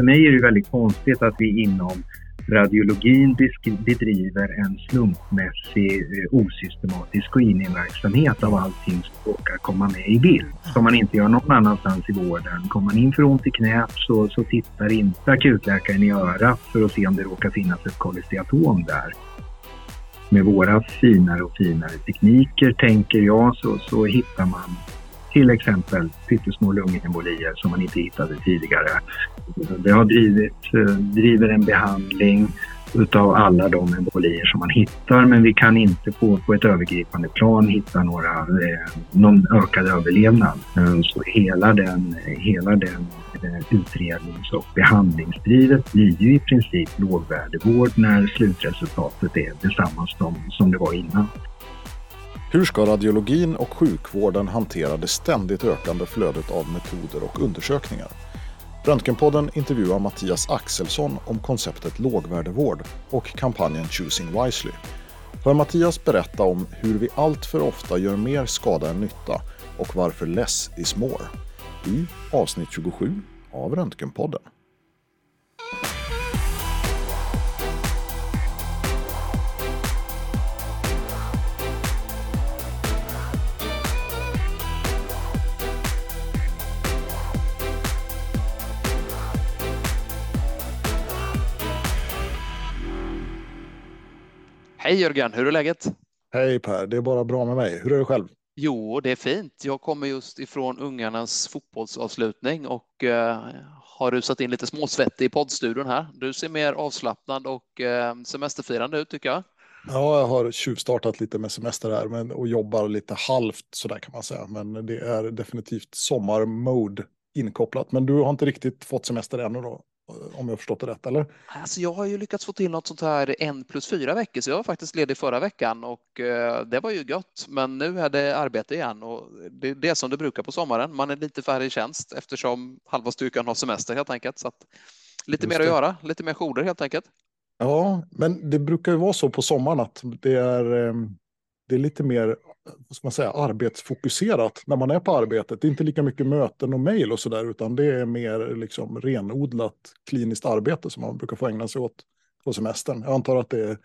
för mig är det väldigt konstigt att vi inom radiologin bedriver en slumpmässig eh, osystematisk screeningverksamhet av allting som råkar komma med i bild. Som man inte gör någon annanstans i vården. Kommer man in för ont i knät så, så tittar inte akutläkaren i örat för att se om det råkar finnas ett kolesteatom där. Med våra finare och finare tekniker, tänker jag, så, så hittar man till exempel pyttesmå lungembolier som man inte hittade tidigare. Det har drivit, eh, driver en behandling utav alla de embolier som man hittar men vi kan inte på, på ett övergripande plan hitta några, eh, någon ökad överlevnad. Eh, så hela den, hela den eh, utrednings och behandlingsdrivet blir ju i princip lågvärdevård när slutresultatet är detsamma som, som det var innan. Hur ska radiologin och sjukvården hantera det ständigt ökande flödet av metoder och undersökningar? Röntgenpodden intervjuar Mattias Axelsson om konceptet lågvärdevård och kampanjen Choosing Wisely. Hör Mattias berätta om hur vi allt för ofta gör mer skada än nytta och varför less is more i avsnitt 27 av Röntgenpodden. Hej Jörgen, hur är läget? Hej Per, det är bara bra med mig. Hur är det själv? Jo, det är fint. Jag kommer just ifrån ungarnas fotbollsavslutning och eh, har rusat in lite småsvettig i poddstudion här. Du ser mer avslappnad och eh, semesterfirande ut tycker jag. Ja, jag har tjuvstartat lite med semester här men, och jobbar lite halvt sådär kan man säga. Men det är definitivt sommarmode inkopplat. Men du har inte riktigt fått semester ännu då? Om jag förstått det rätt, eller? Alltså jag har ju lyckats få till något sånt här en plus fyra veckor, så jag var faktiskt ledig förra veckan och eh, det var ju gött. Men nu är det arbete igen och det är det som det brukar på sommaren. Man är lite färre i tjänst eftersom halva styrkan har semester helt enkelt. Så lite mer att göra, lite mer jourer helt enkelt. Ja, men det brukar ju vara så på sommaren att det är, eh, det är lite mer ska man säga, arbetsfokuserat när man är på arbetet. Det är inte lika mycket möten och mejl och sådär, utan det är mer liksom renodlat kliniskt arbete som man brukar få ägna sig åt på semestern. Jag antar att det är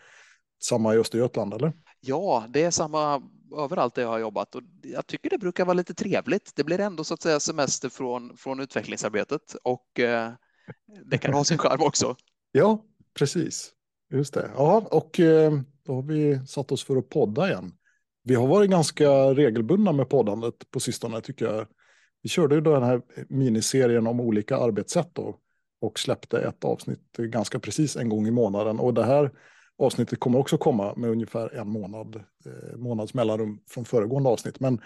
samma i Östergötland, eller? Ja, det är samma överallt där jag har jobbat och jag tycker det brukar vara lite trevligt. Det blir ändå så att säga semester från, från utvecklingsarbetet och eh, det kan ha sin charm också. Ja, precis. Just det. Ja, och eh, då har vi satt oss för att podda igen. Vi har varit ganska regelbundna med poddandet på sistone tycker jag. Vi körde ju då den här miniserien om olika arbetssätt då, och släppte ett avsnitt ganska precis en gång i månaden. Och det här avsnittet kommer också komma med ungefär en månad, eh, månads mellanrum från föregående avsnitt. Men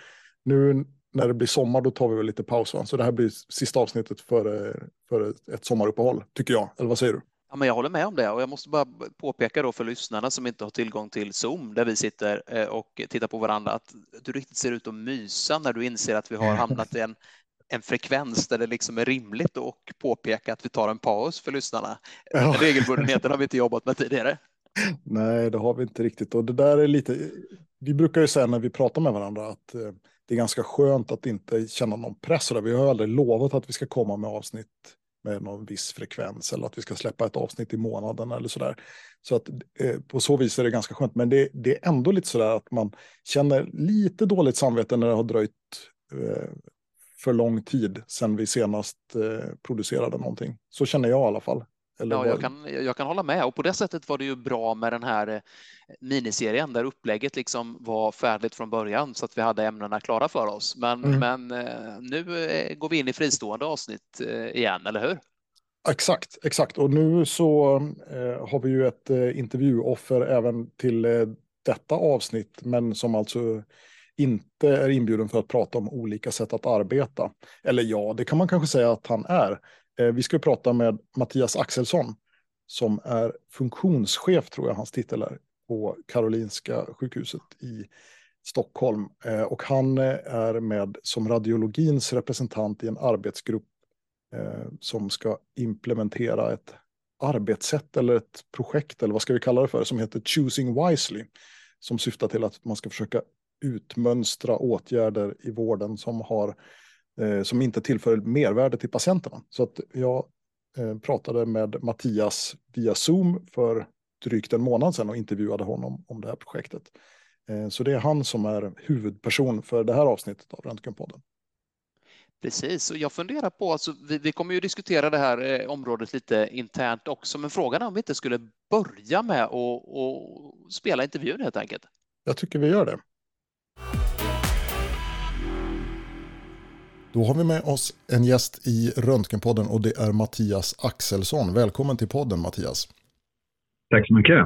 nu när det blir sommar då tar vi väl lite paus. Va? Så det här blir sista avsnittet före, före ett sommaruppehåll, tycker jag. Eller vad säger du? Ja, men jag håller med om det och jag måste bara påpeka då för lyssnarna som inte har tillgång till Zoom där vi sitter eh, och tittar på varandra att du riktigt ser ut att mysa när du inser att vi har hamnat i en, en frekvens där det liksom är rimligt att påpeka att vi tar en paus för lyssnarna. Ja. Regelbundenheten har vi inte jobbat med tidigare. Nej, det har vi inte riktigt och det där är lite. Vi brukar ju säga när vi pratar med varandra att eh, det är ganska skönt att inte känna någon press. Vi har aldrig lovat att vi ska komma med avsnitt med någon viss frekvens eller att vi ska släppa ett avsnitt i månaden eller sådär. Så att eh, på så vis är det ganska skönt. Men det, det, är ändå lite sådär att man känner lite dåligt samvete när det har dröjt eh, för lång tid sedan vi senast eh, producerade någonting. Så känner jag i alla fall. Eller ja, jag kan, jag kan hålla med och på det sättet var det ju bra med den här eh, miniserien där upplägget liksom var färdigt från början så att vi hade ämnena klara för oss. Men, mm. men eh, nu eh, går vi in i fristående avsnitt igen, eller hur? Exakt, exakt. Och nu så eh, har vi ju ett eh, intervjuoffer även till eh, detta avsnitt, men som alltså inte är inbjuden för att prata om olika sätt att arbeta. Eller ja, det kan man kanske säga att han är. Eh, vi ska prata med Mattias Axelsson som är funktionschef, tror jag hans titel är, på Karolinska sjukhuset i Stockholm. Eh, och han eh, är med som radiologins representant i en arbetsgrupp som ska implementera ett arbetssätt eller ett projekt, eller vad ska vi kalla det för, som heter Choosing Wisely, som syftar till att man ska försöka utmönstra åtgärder i vården som har eh, som inte tillför mervärde till patienterna. Så att jag pratade med Mattias via Zoom för drygt en månad sedan och intervjuade honom om det här projektet. Så det är han som är huvudperson för det här avsnittet av Röntgenpodden. Precis, och jag funderar på, alltså, vi, vi kommer ju diskutera det här eh, området lite internt också, men frågan är om vi inte skulle börja med att spela intervjun helt enkelt. Jag tycker vi gör det. Då har vi med oss en gäst i Röntgenpodden och det är Mattias Axelsson. Välkommen till podden Mattias. Tack så mycket.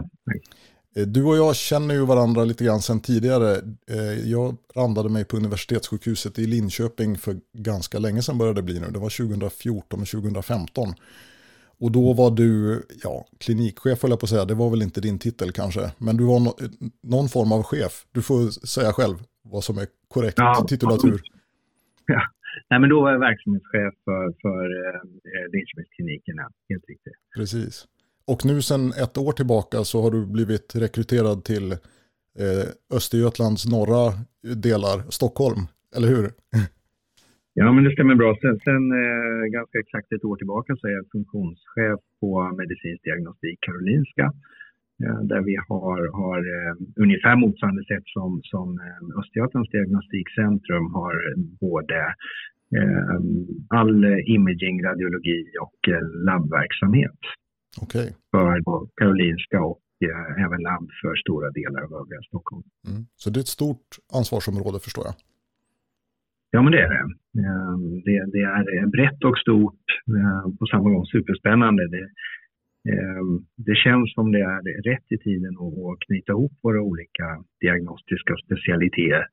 Eh, du och jag känner ju varandra lite grann sedan tidigare. Eh, jag randade mig på universitetssjukhuset i Linköping för ganska länge sedan började det bli nu. Det var 2014 och 2015. Och då var du, ja, klinikchef höll jag på att säga, det var väl inte din titel kanske, men du var no någon form av chef. Du får säga själv vad som är korrekt ja, titulatur. Ja. Nej, men då var jag verksamhetschef för, för eh, Linköpingsklinikerna, helt riktigt. Precis. Och nu sedan ett år tillbaka så har du blivit rekryterad till eh, Östergötlands norra delar, Stockholm, eller hur? Ja, men det stämmer bra. Sen, sen eh, ganska exakt ett år tillbaka så är jag funktionschef på medicinsk diagnostik Karolinska. Eh, där vi har, har eh, ungefär motsvarande sätt som, som eh, Östergötlands diagnostikcentrum har både all imaging, radiologi och labbverksamhet. Okay. För Karolinska och även labb för stora delar av övriga Stockholm. Mm. Så det är ett stort ansvarsområde förstår jag? Ja, men det är det. Det, det är brett och stort, på samma gång superspännande. Det, Ehm, det känns som det är rätt i tiden att knyta ihop våra olika diagnostiska specialiteter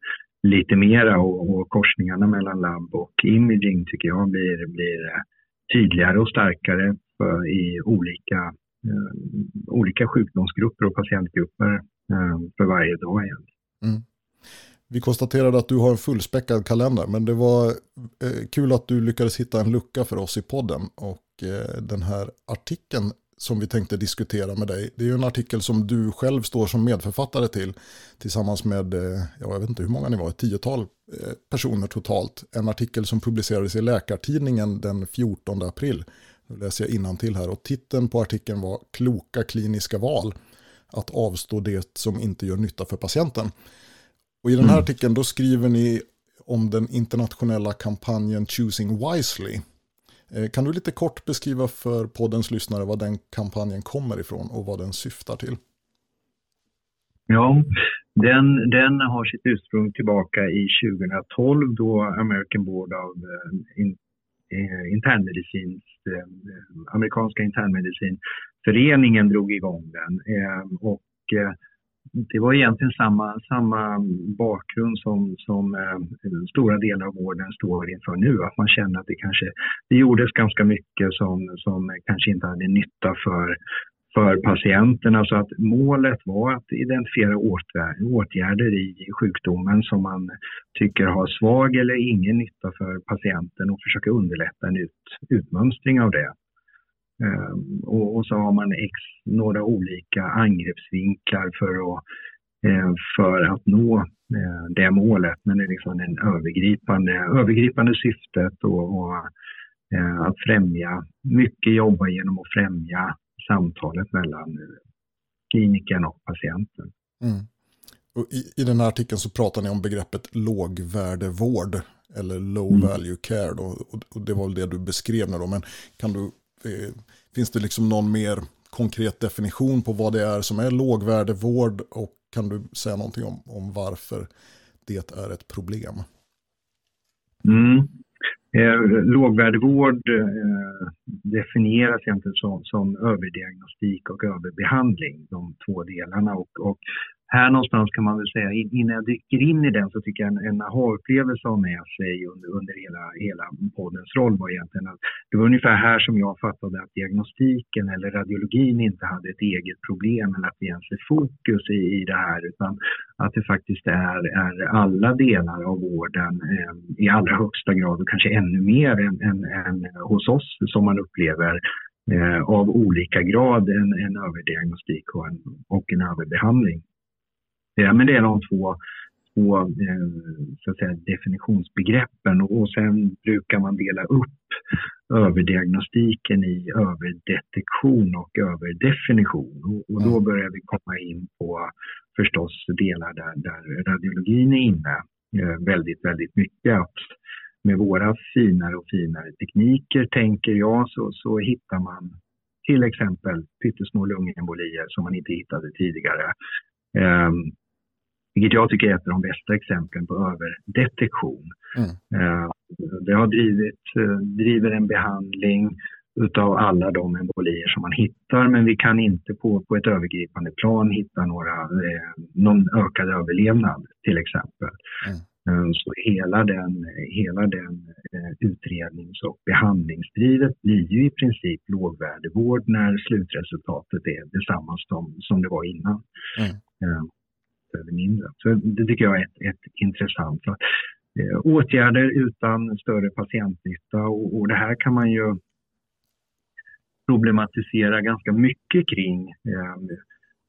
lite mera och, och korsningarna mellan labb och imaging tycker jag blir, blir tydligare och starkare för, i olika, eh, olika sjukdomsgrupper och patientgrupper eh, för varje dag Igen. Mm. Vi konstaterade att du har en fullspäckad kalender, men det var eh, kul att du lyckades hitta en lucka för oss i podden. Och eh, den här artikeln som vi tänkte diskutera med dig, det är ju en artikel som du själv står som medförfattare till, tillsammans med, eh, ja, jag vet inte hur många ni var, ett tiotal eh, personer totalt. En artikel som publicerades i Läkartidningen den 14 april nu läser jag till här och titeln på artikeln var Kloka kliniska val. Att avstå det som inte gör nytta för patienten. Och i den här mm. artikeln då skriver ni om den internationella kampanjen Choosing Wisely. Eh, kan du lite kort beskriva för poddens lyssnare vad den kampanjen kommer ifrån och vad den syftar till? Ja, den, den har sitt ursprung tillbaka i 2012 då American Board of eh, eh, eh amerikanska internmedicinföreningen drog igång den. Och det var egentligen samma, samma bakgrund som, som eh, stora delar av vården står inför nu. Att man känner att det kanske det gjordes ganska mycket som, som kanske inte hade nytta för för patienterna. Så att målet var att identifiera åtgärder i sjukdomen som man tycker har svag eller ingen nytta för patienten och försöka underlätta en ut, utmönstring av det. Um, och, och, så har man ex, några olika angreppsvinklar för att, uh, för att nå uh, det målet. Men det är liksom den övergripande, övergripande syftet och, och uh, att främja, mycket jobba genom att främja samtalet mellan klinikern och patienten. Mm. Och i, I den här artikeln så pratar ni om begreppet lågvärdevård eller low mm. value care. Då, och, det var väl det du beskrev nu då, men kan du, eh, finns det liksom någon mer konkret definition på vad det är som är lågvärdevård och kan du säga någonting om, om varför det är ett problem? Mm. Eh, lågvärdevård eh, definieras egentligen som, som överdiagnostik och överbehandling, de två delarna. Och, och här någonstans kan man väl säga, innan jag dyker in i den så tycker jag en, en aha-upplevelse har med sig under, under hela, hela poddens roll var egentligen att det var ungefär här som jag fattade att diagnostiken eller radiologin inte hade ett eget problem eller att det ens är fokus i, i det här utan att det faktiskt är, är alla delar av vården eh, i allra högsta grad och kanske ännu mer än, än, än hos oss som man upplever eh, av olika grad en, en överdiagnostik och en, och en överbehandling. Ja, men det är de två, två eh, så att säga, definitionsbegreppen och, sen brukar man dela upp överdiagnostiken i överdetektion och överdefinition. Och, då mm. börjar vi komma in på förstås delar där, där radiologin är inne eh, väldigt, väldigt mycket. Med våra finare och finare tekniker, tänker jag, så, så hittar man till exempel pyttesmå lungembolier som man inte hittade tidigare. Eh, vilket jag tycker är ett av de bästa exemplen på överdetektion. Mm. Eh, det har drivit, eh, driver en behandling utav alla de embolier som man hittar men vi kan inte på, på ett övergripande plan hitta några, eh, någon ökad överlevnad till exempel. Mm. Så hela den, hela den utrednings och behandlingsdrivet blir ju i princip lågvärdevård när slutresultatet är detsamma som, som det var innan. Mm. Eller mindre. Så det tycker jag är ett, ett intressant. Så, eh, åtgärder utan större patientnytta och, och, det här kan man ju problematisera ganska mycket kring. Eh,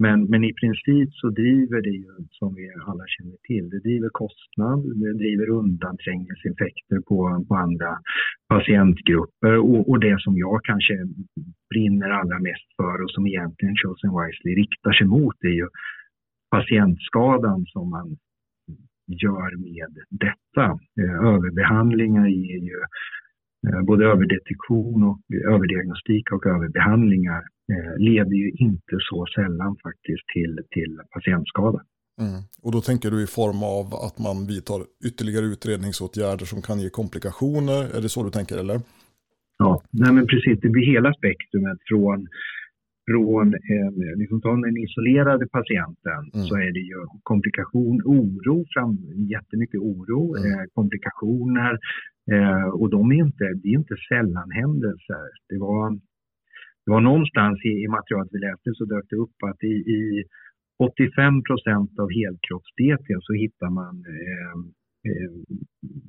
men, men i princip så driver det ju, som vi alla känner till, det driver kostnad, det driver undanträngningseffekter på, på andra patientgrupper och, och det som jag kanske brinner allra mest för och som egentligen Chosen Wisely riktar sig mot är ju patientskadan som man gör med detta. Eh, överbehandlingar ger ju eh, både överdetektion och överdiagnostik och överbehandlingar eh, leder ju inte så sällan faktiskt till, till patientskada. Mm. Och då tänker du i form av att man vidtar ytterligare utredningsåtgärder som kan ge komplikationer? Är det så du tänker eller? Ja, nej men precis. Det blir hela spektrumet från från eh, liksom ta den isolerade patienten mm. så är det ju komplikation, oro, fram, jättemycket oro, mm. eh, komplikationer eh, och de är inte, det är inte sällan händelser. Det var, det var någonstans i, i materialet vi läste så dök det upp att i, i 85 procent av helkropps-DT så hittar man eh,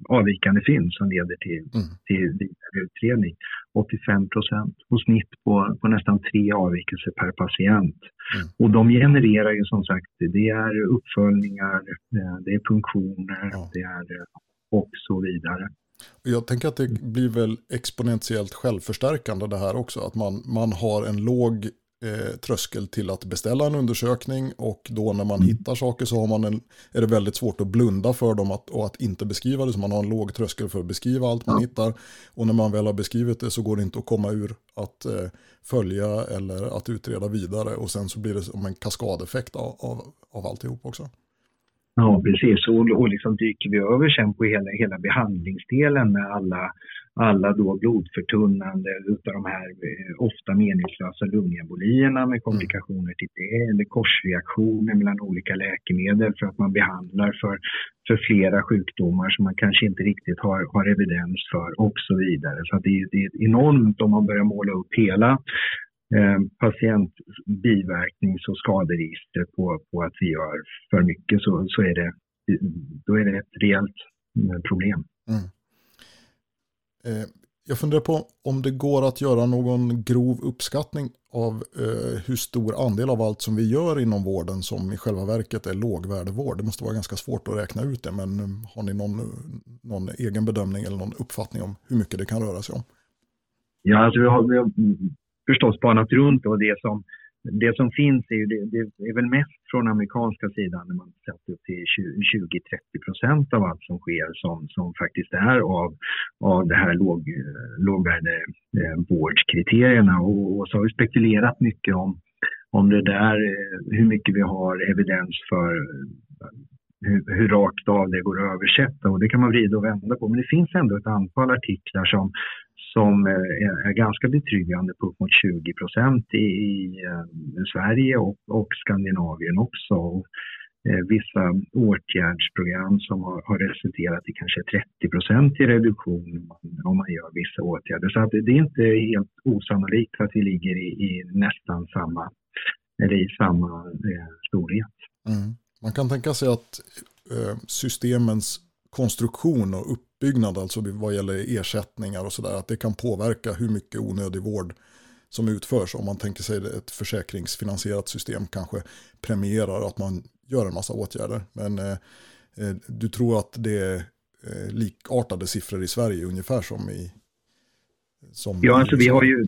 avvikande fynd som leder till, mm. till vidare utredning. 85 procent och snitt på, på nästan tre avvikelser per patient. Mm. Och de genererar ju som sagt, det är uppföljningar, eh, det är funktioner, ja. det är eh, och så vidare. Jag tänker att det blir väl exponentiellt självförstärkande det här också. Att man, man har en låg eh, tröskel till att beställa en undersökning och då när man mm. hittar saker så har man en, är det väldigt svårt att blunda för dem att, och att inte beskriva det. Så man har en låg tröskel för att beskriva allt man hittar och när man väl har beskrivit det så går det inte att komma ur att eh, följa eller att utreda vidare och sen så blir det som en kaskadeffekt av, av, av alltihop också. Ja, precis. Och, och liksom dyker vi över sen på hela, hela behandlingsdelen med alla, alla då blodförtunnande utav de här eh, ofta meningslösa lungembolierna med komplikationer till det eller korsreaktioner mellan olika läkemedel för att man behandlar för, för flera sjukdomar som man kanske inte riktigt har, har evidens för och så vidare. Så det, det är enormt om man börjar måla upp hela eh, patientbiverknings och skaderegister på, på att vi gör för mycket så, så är det, då är det ett rejält eh, problem. Mm. Eh, jag funderar på om det går att göra någon grov uppskattning av eh, hur stor andel av allt som vi gör inom vården som i själva verket är lågvärdevård. Det måste vara ganska svårt att räkna ut det, men eh, har ni någon, någon egen bedömning eller någon uppfattning om hur mycket det kan röra sig om? Ja, alltså vi har, vi har förstås spanat runt och det som, det som finns är, ju, det, det är väl mest från amerikanska sidan när man sätter upp till 20-30 procent av allt som sker som, som faktiskt är av, av det här låg, eh, lågvärdevårdskriterierna. Eh, och, och så har vi spekulerat mycket om, om det där, eh, hur mycket vi har evidens för hur, hur, rakt av det går att översätta och det kan man vrida och vända på. Men det finns ändå ett antal artiklar som, som eh, är ganska betryggande på upp mot 20 procent i, i eh, Sverige och, och Skandinavien också. Och, eh, vissa åtgärdsprogram som har, har, resulterat i kanske 30 procent i reduktion om man gör vissa åtgärder. Så att det är inte helt osannolikt att vi ligger i, i nästan samma, eller i samma eh, storhet. Mm. Man kan tänka sig att eh, systemens konstruktion och uppbyggnad, alltså vad gäller ersättningar och sådär, att det kan påverka hur mycket onödig vård som utförs. Om man tänker sig ett försäkringsfinansierat system kanske premierar att man gör en massa åtgärder. Men eh, eh du tror att det är likartade siffror i Sverige ungefär som i, Som ja, alltså vi har ju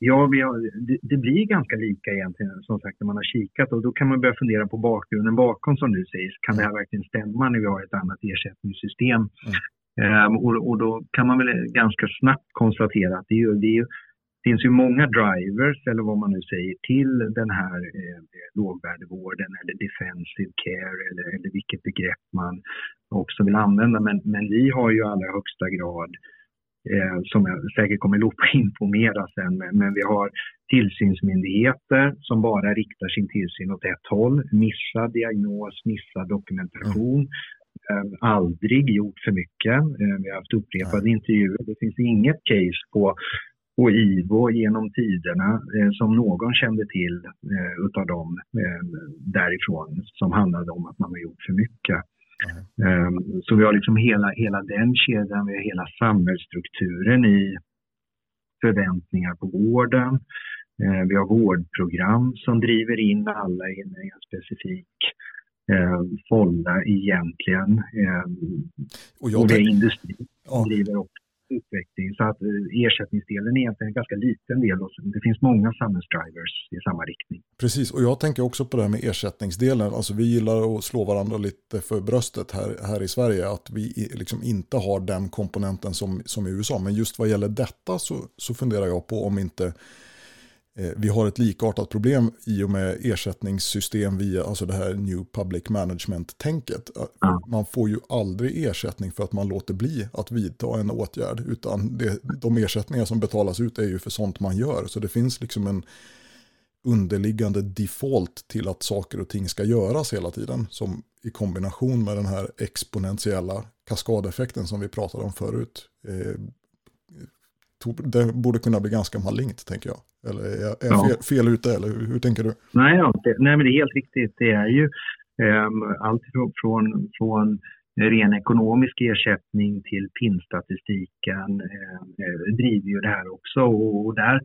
Ja, har, det, det, blir ganska lika egentligen som sagt när man har kikat och då kan man börja fundera på bakgrunden bakom som du säger. Kan det här verkligen stämma när vi har ett annat ersättningssystem? Mm. Um, och, och, då kan man väl ganska snabbt konstatera att det, är, det, är, finns ju många drivers eller vad man nu säger till den här eh, lågvärdevården eller defensive care eller, eller vilket begrepp man också vill använda. Men, men vi har ju i allra högsta grad eh, som jag säkert kommer loopa in på mera sen. Men, men vi har tillsynsmyndigheter som bara riktar sin tillsyn åt ett håll. Missad diagnos, missad dokumentation. Mm. aldrig gjort för mycket. Eh, vi har haft upprepade intervjuer. Det finns inget case på och IVO genom tiderna eh, som någon kände till eh, utav dem eh, därifrån som handlade om att man har gjort för mycket. Mm. Så vi har liksom hela, hela den kedjan, vi har hela samhällsstrukturen i förväntningar på vården. Eh, vi har vårdprogram som driver in alla i en, specifik eh, folla egentligen. Eh, och, och det är industrin som ja. driver också utveckling. Så att eh, ersättningsdelen är egentligen en ganska liten del och det finns många samhällsdrivers i samma riktning. Precis, och jag tänker också på det här med ersättningsdelen. Alltså vi gillar att slå varandra lite för bröstet här, här i Sverige, att vi liksom inte har den komponenten som, som i USA. Men just vad gäller detta så, så funderar jag på om inte vi har ett likartat problem i och med ersättningssystem via alltså det här New Public Management-tänket. Man får ju aldrig ersättning för att man låter bli att vidta en åtgärd, utan det, de ersättningar som betalas ut är ju för sånt man gör. Så det finns liksom en underliggande default till att saker och ting ska göras hela tiden, som i kombination med den här exponentiella kaskadeffekten som vi pratade om förut. Eh, det borde kunna bli ganska malignt, tänker jag. Eller är jag, jag fel, fel, ute, eller hur, hur tänker du? Nej, ja, det, nej, men det är helt riktigt. Det är ju eh, allt från, från ren ekonomisk ersättning till PIN-statistiken eh, eh, driver ju det här också. Och, och där,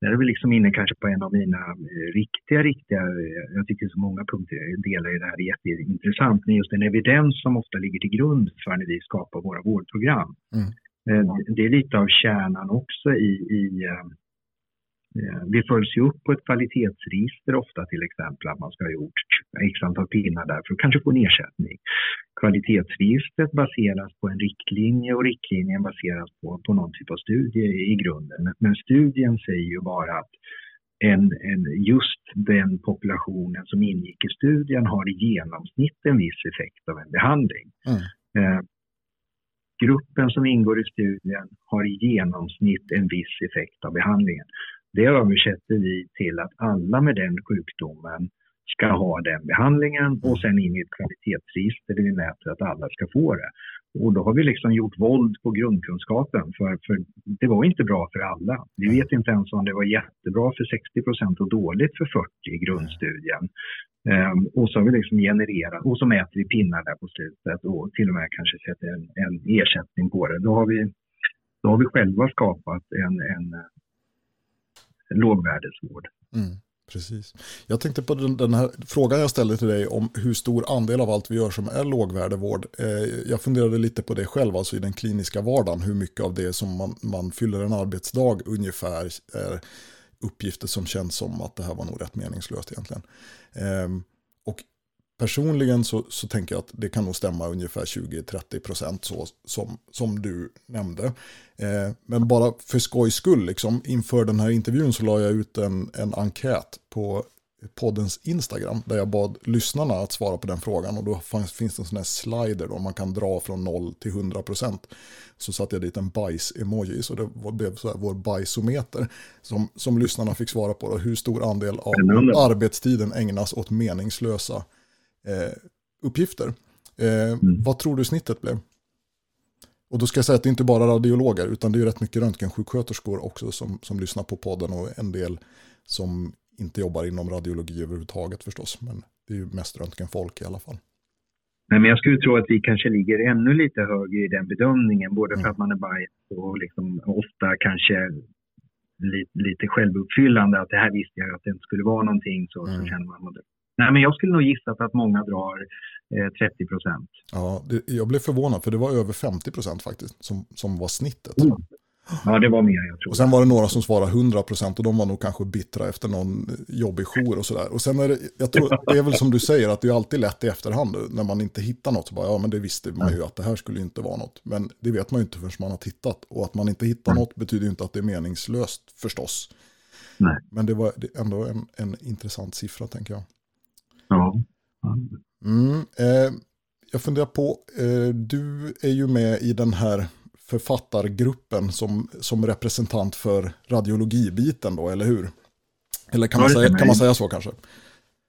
där är vi liksom inne kanske på en av mina eh, riktiga, riktiga, eh, jag tycker så många punkter delar i det här är jätteintressant, men just den evidens som ofta ligger till grund för när vi skapar våra vårdprogram. Mm. Eh, det är lite av kärnan också i, i Eh, vi följs ju upp på ett kvalitetsregister ofta till exempel att man ska ha gjort x antal pinnar där för att kanske få en ersättning. Kvalitetsregistret baseras på en riktlinje och riktlinjen baseras på, på någon typ av studie i grunden. Men, men studien säger ju bara att en, en, just den populationen som ingick i studien har i genomsnitt en viss effekt av en behandling. Mm. Gruppen som ingår i studien har i genomsnitt en viss effekt av behandlingen. Det översätter vi till att alla med den sjukdomen ska ha den behandlingen och sen in i ett kvalitetsregister där vi mäter att alla ska få det. Och då har vi liksom gjort våld på grundkunskapen för, för det var inte bra för alla. Vi vet inte ens om det var jättebra för 60 procent och dåligt för 40 i grundstudien. Um, och så har vi liksom genererat och så mäter vi pinnar där på slutet och till och med kanske sätter en, en ersättning på det. Då har vi, då har vi själva skapat en, en lågvärdesvård. Mm, precis. Jag tänkte på den, den, här frågan jag ställde till dig om hur stor andel av allt vi gör som är lågvärdevård. Eh, jag funderade lite på det själv, alltså i den kliniska vardagen, hur mycket av det som man, man fyller en arbetsdag ungefär är uppgifter som känns som att det här var nog rätt meningslöst egentligen. Eh, personligen så, så tänker jag att det kan nog stämma ungefär 20-30 procent som, som du nämnde. Eh, men bara för skojs skull, liksom, inför den här intervjun så la jag ut en, en enkät på poddens Instagram där jag bad lyssnarna att svara på den frågan och då fanns, finns det en sån här slider då man kan dra från 0 till 100 procent. Så satte jag dit en bajs-emoji så det blev så här vår bajsometer som, som lyssnarna fick svara på. Då, hur stor andel av arbetstiden ägnas åt meningslösa eh, uppgifter. Eh, mm. Vad tror du snittet blev? Och då ska jag säga att det inte bara är radiologer, utan det är rätt mycket röntgensjuksköterskor också som, som lyssnar på podden och en del som inte jobbar inom radiologi överhuvudtaget förstås. Men det är ju mest röntgenfolk i alla fall. Nej, men jag skulle tro att vi kanske ligger ännu lite högre i den bedömningen, både mm. för att man är bias och liksom ofta kanske lite, lite självuppfyllande, att det här visste jag att det inte skulle vara någonting, så, mm. så känner man det. Nej, men jag skulle nog gissa på att många drar eh, 30 procent. Ja, det, jag blev förvånad för det var över 50 procent faktiskt som, som var snittet. Mm. Ja, det var mer jag tror. Och sen var det några som svarade 100 procent och de var nog kanske bittra efter någon jobbig jour och sådär. Och sen är det, jag tror, det är väl som du säger att det är alltid lätt i efterhand när man inte hittar något. Så bara, ja, men det visste man ju att det här skulle inte vara något. Men det vet man ju inte förrän man har tittat. Och att man inte hittar något betyder ju inte att det är meningslöst förstås. Nej. Men det var ändå en, en intressant siffra tänker jag. Ja. Mm, eh, jag funderar på, eh, du är ju med i den här författargruppen som, som representant för radiologibiten då, eller hur? Eller kan man, säga, kan man säga så kanske?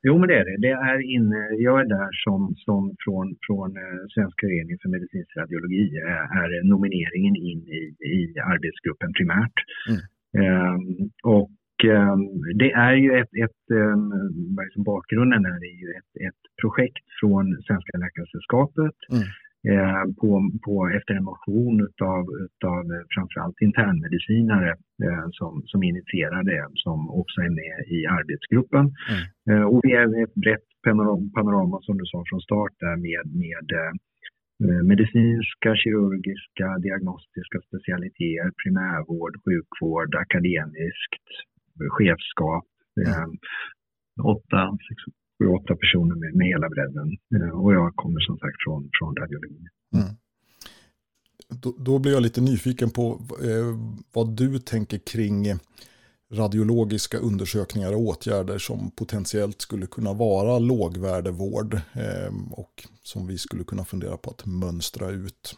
Jo, men det är det. det är inne, jag är där som, som från, från eh, Svenska föreningen för medicinsk radiologi är, nomineringen in i, i arbetsgruppen primärt. Mm. Um, och det är ju ett, ett um, bakgrunden är ju ett, ett projekt från Svenska Läkaresällskapet mm Eh, på, på, efter en motion utav, utav framförallt internmedicinare eh, som, som initierar det, som också är med i arbetsgruppen. Mm. Eh, och vi är ett brett panorama, som du sa från start där med, med medicinska, kirurgiska, diagnostiska specialiteter, primärvård, sjukvård, akademiskt, chefskap. Mm. åtta, sex, sju, åtta personer med, med hela bredden. Eh, och jag kommer som sagt från, från radiologin. Mm. Då, då, blir jag lite nyfiken på eh, vad du tänker kring radiologiska undersökningar och åtgärder som potentiellt skulle kunna vara lågvärdevård eh, och som vi skulle kunna fundera på att mönstra ut.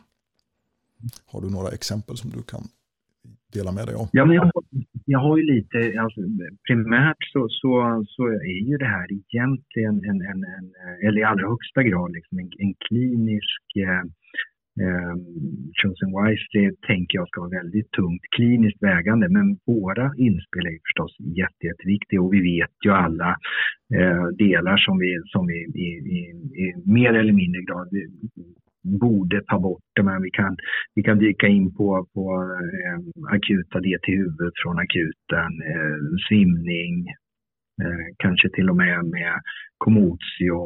Har du några exempel som du kan dela med dig av? Ja, men jag, jag har ju lite, alltså, primärt så, så, så är ju det här egentligen en, en, en eller i allra högsta grad liksom en, en klinisk eh, eh, Chosen det tänker jag ska vara väldigt tungt kliniskt vägande. Men våra inspel är förstås jätte, jätteviktiga och vi vet ju alla eh, delar som vi, som vi i, i, i mer eller mindre grad borde ta bort det, men vi kan, vi kan dyka in på, på eh, akuta det till huvudet från akuten, eh, svimning, eh, kanske till och med med komotio,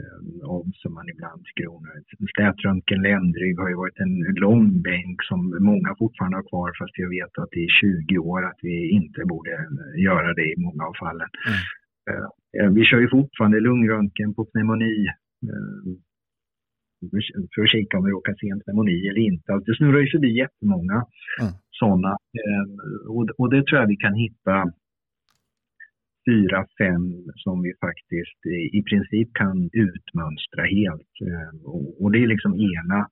eh, som man ibland tycker är onödigt. Slätröntgen, ländrygg har ju varit en lång bänk som många fortfarande har kvar, fast jag vet att det är 20 år att vi inte borde göra det i många av fallen. Mm. Eh, vi kör ju fortfarande lungröntgen på pneumoni eh, för att kika om vi råkar se en pneumoni eller inte. Alltså det snurrar ju förbi jättemånga mm. sådana. Eh, och, och det tror jag vi kan hitta fyra, fem som vi faktiskt i princip kan utmönstra helt. Eh, och det är liksom ena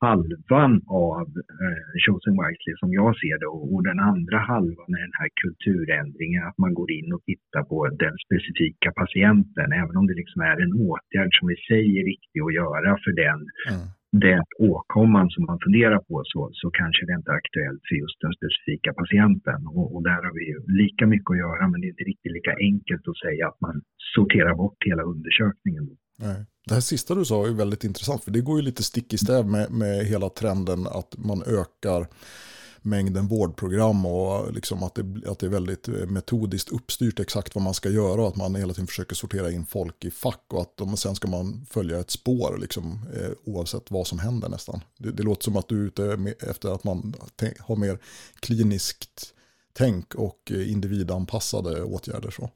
halvan av eh, Chosen Wisely som jag ser det och, och den andra halvan är den här kulturändringen, att man går in och tittar på den specifika patienten, även om det liksom är en åtgärd som i sig är viktig att göra för den, mm. den åkomman som man funderar på så, så kanske det inte är aktuellt för just den specifika patienten. Och, och där har vi ju lika mycket att göra, men det är inte riktigt lika enkelt att säga att man sorterar bort hela undersökningen. Nej. Det här sista du sa är väldigt intressant, för det går ju lite stick i stäv med, med hela trenden att man ökar mängden vårdprogram och liksom att, det, att det är väldigt eh, metodiskt uppstyrt exakt vad man ska göra och att man hela tiden försöker sortera in folk i fack och att de, sen ska man följa ett spår liksom, eh, oavsett vad som händer nästan. Det, det, låter som att du är ute med, efter att man har mer kliniskt tänk och eh, individanpassade åtgärder. Så.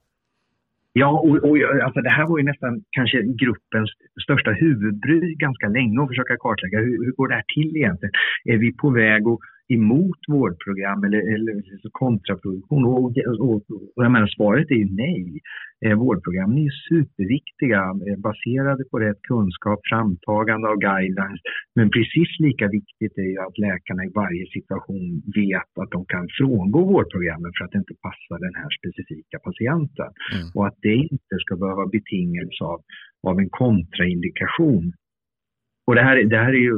Ja, och, och alltså det här var ju nästan kanske gruppens största huvudbry ganska länge att försöka kartlägga hur, hur går det här till egentligen? Är vi på väg att emot vårdprogram eller, eller kontraproduktion? Och, och, och jag menar, svaret är ju nej. Eh, vårdprogrammen är ju superviktiga, eh, baserade på rätt kunskap, framtagande av guidelines. Men precis lika viktigt är ju att läkarna i varje situation vet att de kan frångå vårdprogrammen för att det inte passar den här specifika patienten. Mm. Och att det inte ska behöva betingas av, av en kontraindikation och det här, det här är ju,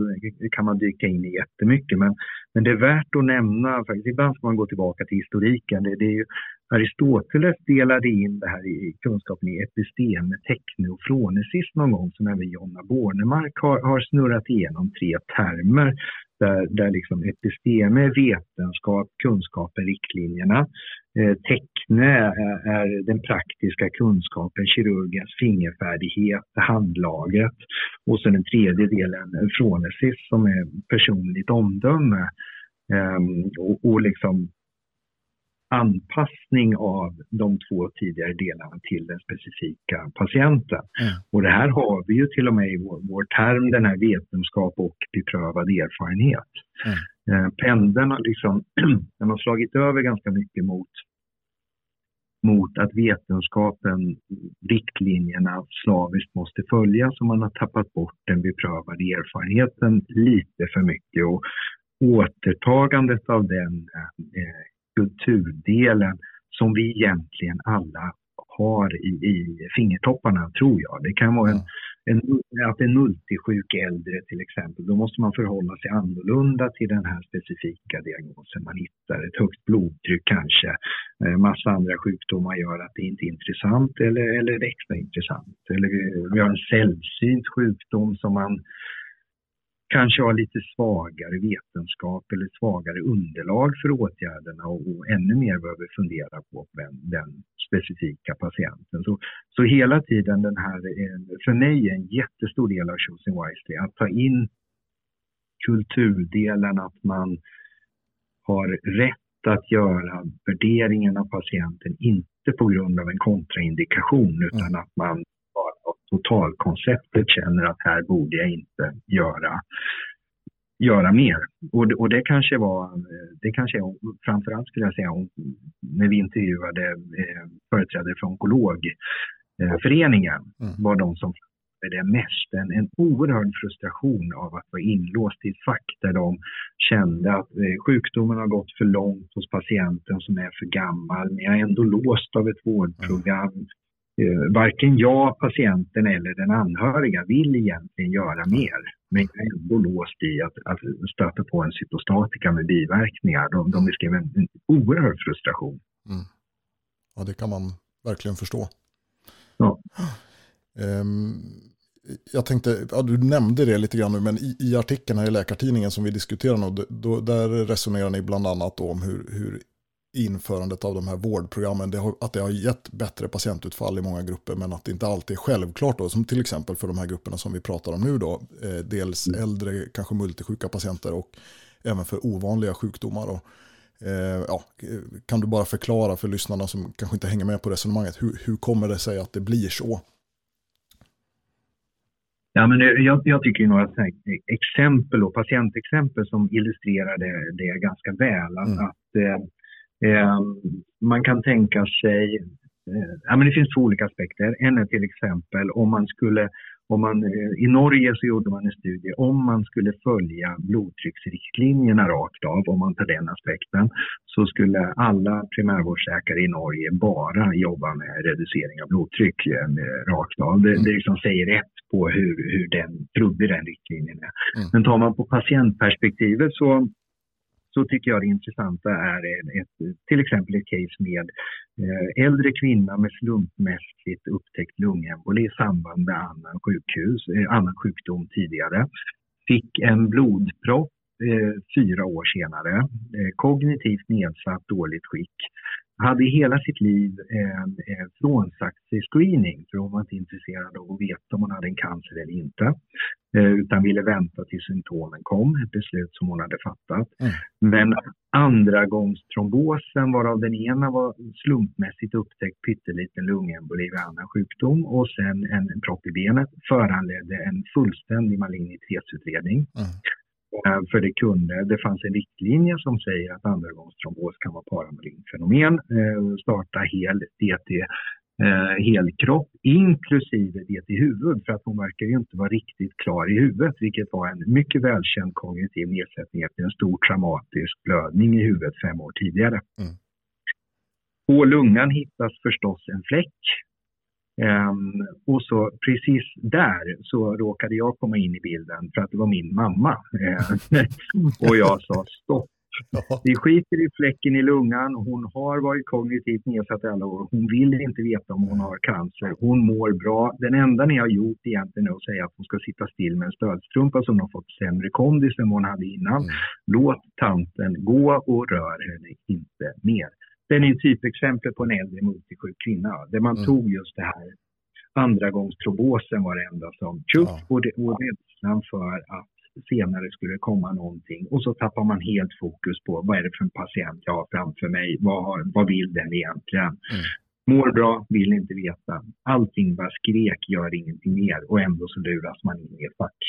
kan man dyka in i jättemycket, men, men det är värt att nämna, faktiskt, ibland ska man gå tillbaka till historiken. Det, det är ju, Aristoteles delade in det här i kunskapen i episteme, tekne och fronesis någon gång som även Jonna Bornemark har, har snurrat igenom tre termer där, där liksom episteme är vetenskap, kunskapen, riktlinjerna. Eh, teckne är, är, den praktiska kunskapen, kirurgens fingerfärdighet, handlaget. Och sen den tredje delen, fronesis, som är personligt omdöme. Um, och, och liksom anpassning av de två tidigare delarna till den specifika patienten. Mm. Och det här har vi ju till och med i vår, vår term, den här vetenskap och beprövad erfarenhet. Mm. Eh, pendeln har liksom, den har slagit över ganska mycket mot, mot att vetenskapen, riktlinjerna slaviskt måste följas och man har tappat bort den beprövade erfarenheten lite för mycket. Och återtagandet av den eh, kulturdelen som vi egentligen alla har i, i fingertopparna, tror jag. Det kan vara en, en, att en multisjuk äldre till exempel, då måste man förhålla sig annorlunda till den här specifika diagnosen man hittar. Ett högt blodtryck kanske, eh, massa andra sjukdomar gör att det inte är intressant eller, eller extra intressant. Eller vi har en sällsynt sjukdom som man kanske har lite svagare vetenskap eller svagare underlag för åtgärderna och, och ännu mer behöver fundera på den, den specifika patienten. Så, så hela tiden den här, för mig är en jättestor del av Choosing Wisely att ta in kulturdelen, att man har rätt att göra värderingen av patienten, inte på grund av en kontraindikation utan mm. att man totalkonceptet känner att här borde jag inte göra, göra mer. Och, och det kanske var, det kanske framförallt skulle jag säga när vi intervjuade eh, företrädare för onkologföreningen mm. var de som det mest. En, en oerhörd frustration av att vara inlåst i ett fack där de kände att eh, sjukdomen har gått för långt hos patienten som är för gammal, men jag är ändå låst av ett vårdprogram. Eh, varken jag, patienten eller den anhöriga vill egentligen göra mer. Men jag är ändå låst i att, att stöta på en cytostatika med biverkningar. De, de beskrev en, en oerhörd frustration. Mm. Ja, det kan man verkligen förstå. Ja. Um, jag tänkte, ja, du nämnde det lite grann nu, men i, i artikeln här i Läkartidningen som vi diskuterar nu, då, där resonerar ni bland annat om hur, hur införandet av de här vårdprogrammen, det har, att det har gett bättre patientutfall i många grupper, men att det inte alltid är självklart då, som till exempel för de här grupperna som vi pratar om nu då, eh, dels mm. äldre, kanske multisjuka patienter och även för ovanliga sjukdomar. Och, eh, ja, kan du bara förklara för lyssnarna som kanske inte hänger med på resonemanget, hur, hur kommer det sig att det blir så? Ja, men jag, jag tycker några exempel och patientexempel som illustrerar det, det ganska väl. Mm. Att, Eh, man kan tänka sig, eh, ja men det finns två olika aspekter. En är till exempel om man skulle, om man, eh, i Norge så gjorde man en studie, om man skulle följa blodtrycksriktlinjerna rakt av, om man tar den aspekten, så skulle alla primärvårdsläkare i Norge bara jobba med reducering av blodtryck rakt av. Det, det liksom säger ett på hur, hur den, trubbig den riktlinjen är. Mm. Men tar man på patientperspektivet så så tycker jag det intressanta är ett, till exempel ett case med eh, äldre kvinna med slumpmässigt upptäckt lungemboli i samband med annan, sjukhus, eh, annan sjukdom tidigare. Fick en blodpropp eh, fyra år senare, eh, kognitivt nedsatt, dåligt skick hade hela sitt liv eh, eh, frånsagt sig screening för hon var inte intresserad av att veta om hon hade en cancer eller inte. Eh, utan ville vänta tills symptomen kom, ett beslut som hon hade fattat. Mm. Men andra gångs trombosen varav den ena var slumpmässigt upptäckt pytteliten lungemboli vid annan sjukdom och sen en propp i benet föranledde en fullständig malignitetsutredning. Mm. Eh, för det kunde, det fanns en riktlinje som säger att andragångstrombos kan vara paramarint fenomen. Eh, starta hel DT eh, helkropp inklusive DT huvud för att hon verkar ju inte vara riktigt klar i huvudet vilket var en mycket välkänd kognitiv nedsättning efter en stor traumatisk blödning i huvudet fem år tidigare. Mm. På lungan hittas förstås en fläck Um, och så precis där så råkade jag komma in i bilden för att det var min mamma. Uh, och jag sa stopp. Vi skiter i fläcken i lungan. Hon har varit kognitivt nedsatt i alla år. Hon vill inte veta om hon har cancer. Hon mår bra. Den enda ni har gjort egentligen är att säga att hon ska sitta still med en stödstrumpa som har fått sämre kondis än vad hon hade innan. Mm. Låt tanten gå och rör henne inte mer. Den är typexempel på en äldre multisjuk kvinna där man mm. tog just det här andra gångs trombosen var det enda som tjock ja. och, det, och rädslan för att senare skulle komma någonting och så tappar man helt fokus på vad är det för en patient jag har framför mig, vad, har, vad vill den egentligen? Mm. Mår bra, vill inte veta. Allting bara skrek, gör ingenting mer och ändå så luras man in i ett fack.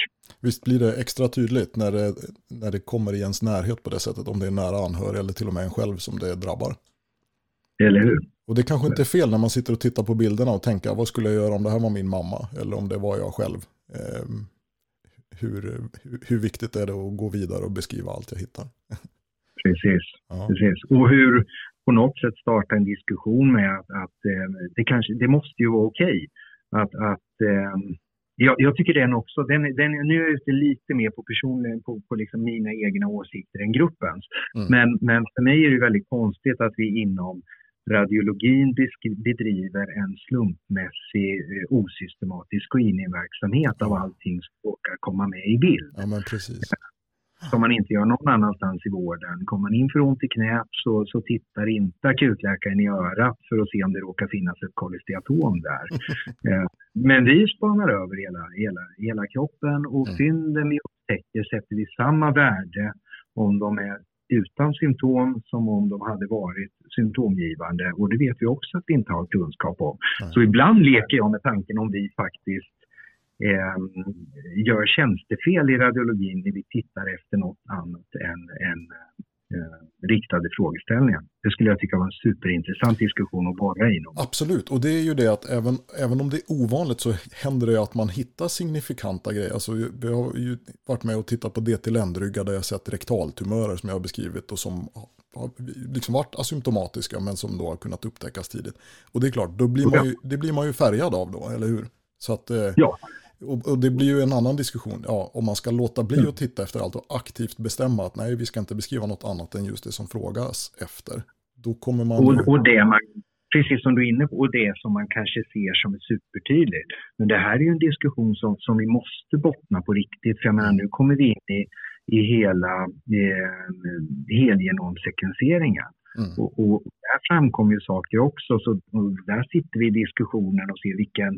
Visst blir det extra tydligt när det, när det kommer i ens närhet på det sättet, om det är nära anhörig eller till och med en själv som det drabbar. Eller hur? Och det kanske inte är fel när man sitter och tittar på bilderna och tänker vad skulle jag göra om det här var min mamma eller om det var jag själv. Eh, hur, hur, viktigt är det att gå vidare och beskriva allt jag hittar? Precis, ja. precis. Och hur på något sätt starta en diskussion med att, att eh, det, kanske, det måste ju vara okej. Okay. Att, att eh, jag, jag, tycker den också, den, den, nu är jag ute lite mer på personligen, på, på liksom mina egna åsikter än gruppens. Mm. Men, men för mig är det väldigt konstigt att vi inom radiologin bedriver en slumpmässig eh, osystematisk screeningverksamhet av allting som råkar komma med i bild. Ja, men precis. Som man inte gör någon annanstans i vården. Kommer man in för ont i knät så, så tittar inte akutläkaren i örat för att se om det råkar finnas ett kolesteatom där. Eh, men vi spanar över hela, hela, hela kroppen och mm. fynden vi upptäcker sätter vi samma värde om de är utan symptom som om de hade varit symptomgivande och det vet vi också att vi inte har kunskap om. Mm. Så ibland leker jag med tanken om vi faktiskt eh, gör tjänstefel i radiologin när vi tittar efter något annat än, än eh, riktade frågeställningar. Det skulle jag tycka var en superintressant diskussion att borra inom. Absolut, och det är ju det att även, även om det är ovanligt så händer det att man hittar signifikanta grejer. Alltså, vi har ju varit med och tittat på DT ländryggar där jag sett rektaltumörer som jag har beskrivit och som har liksom varit asymptomatiska men som då har kunnat upptäckas tidigt. Och det är klart, då blir man ju, det blir man ju färgad av då, eller hur? Så att, eh, ja. Och, och, det blir ju en annan diskussion. Ja, om man ska låta bli mm. att titta efter allt och aktivt bestämma att nej, vi ska inte beskriva något annat än just det som frågas efter. Då kommer man... Och, och det man, precis som du är inne på, och det som man kanske ser som är supertydligt. Men det här är ju en diskussion som, som vi måste bottna på riktigt. För jag menar, nu kommer vi in i, i hela eh, helgenomsekvenseringen. Mm. Och, och, där framkommer ju saker också. Så, där sitter vi i diskussionen och ser vilken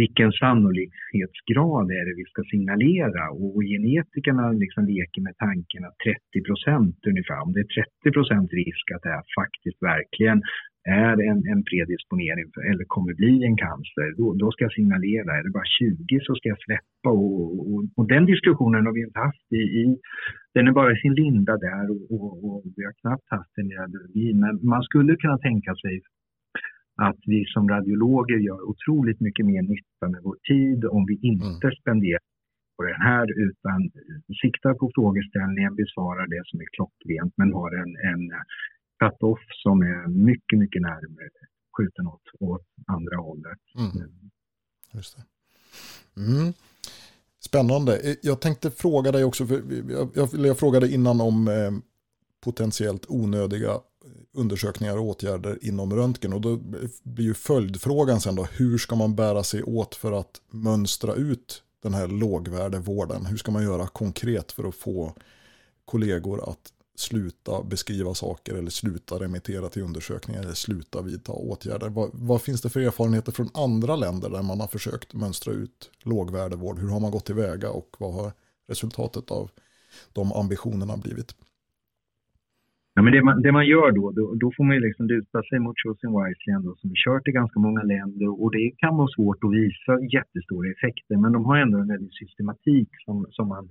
vilken sannolikhetsgrad är det vi ska signalera? Och, genetikerna liksom leker med tanken att 30 procent ungefär, om det är 30 procent risk att det här faktiskt verkligen är en, en predisponering för, eller kommer bli en cancer, då, då ska jag signalera. Är det bara 20 så ska jag släppa. Och, och, och den diskussionen har vi inte haft i, i, den är bara i sin linda där och, och vi har knappt haft den i. Men man skulle kunna tänka sig att vi som radiologer gör otroligt mycket mer nytta med vår tid om vi inte mm. spenderar på den här utan siktar på frågeställningen, besvarar det som är klockrent men har en, en cut-off som är mycket, mycket närmare skjuten åt, åt andra hållet. Mm. Just det. Mm. Spännande. Jag tänkte fråga dig också, för jag, jag, jag frågade innan om eh, potentiellt onödiga undersökningar och åtgärder inom röntgen. Och då blir ju följdfrågan sen då, hur ska man bära sig åt för att mönstra ut den här lågvärdevården? Hur ska man göra konkret för att få kollegor att sluta beskriva saker eller sluta remittera till undersökningar eller sluta vidta åtgärder. Vad, vad, finns det för erfarenheter från andra länder där man har försökt mönstra ut lågvärdevård? Hur har man gått tillväga och vad har resultatet av de ambitionerna blivit? Ja, men det, man, det man gör då, då, då får man ju liksom luta sig mot Chosen Wisely ändå, som är kört i ganska många länder och det kan vara svårt att visa jättestora effekter men de har ändå en väldigt systematik som, som man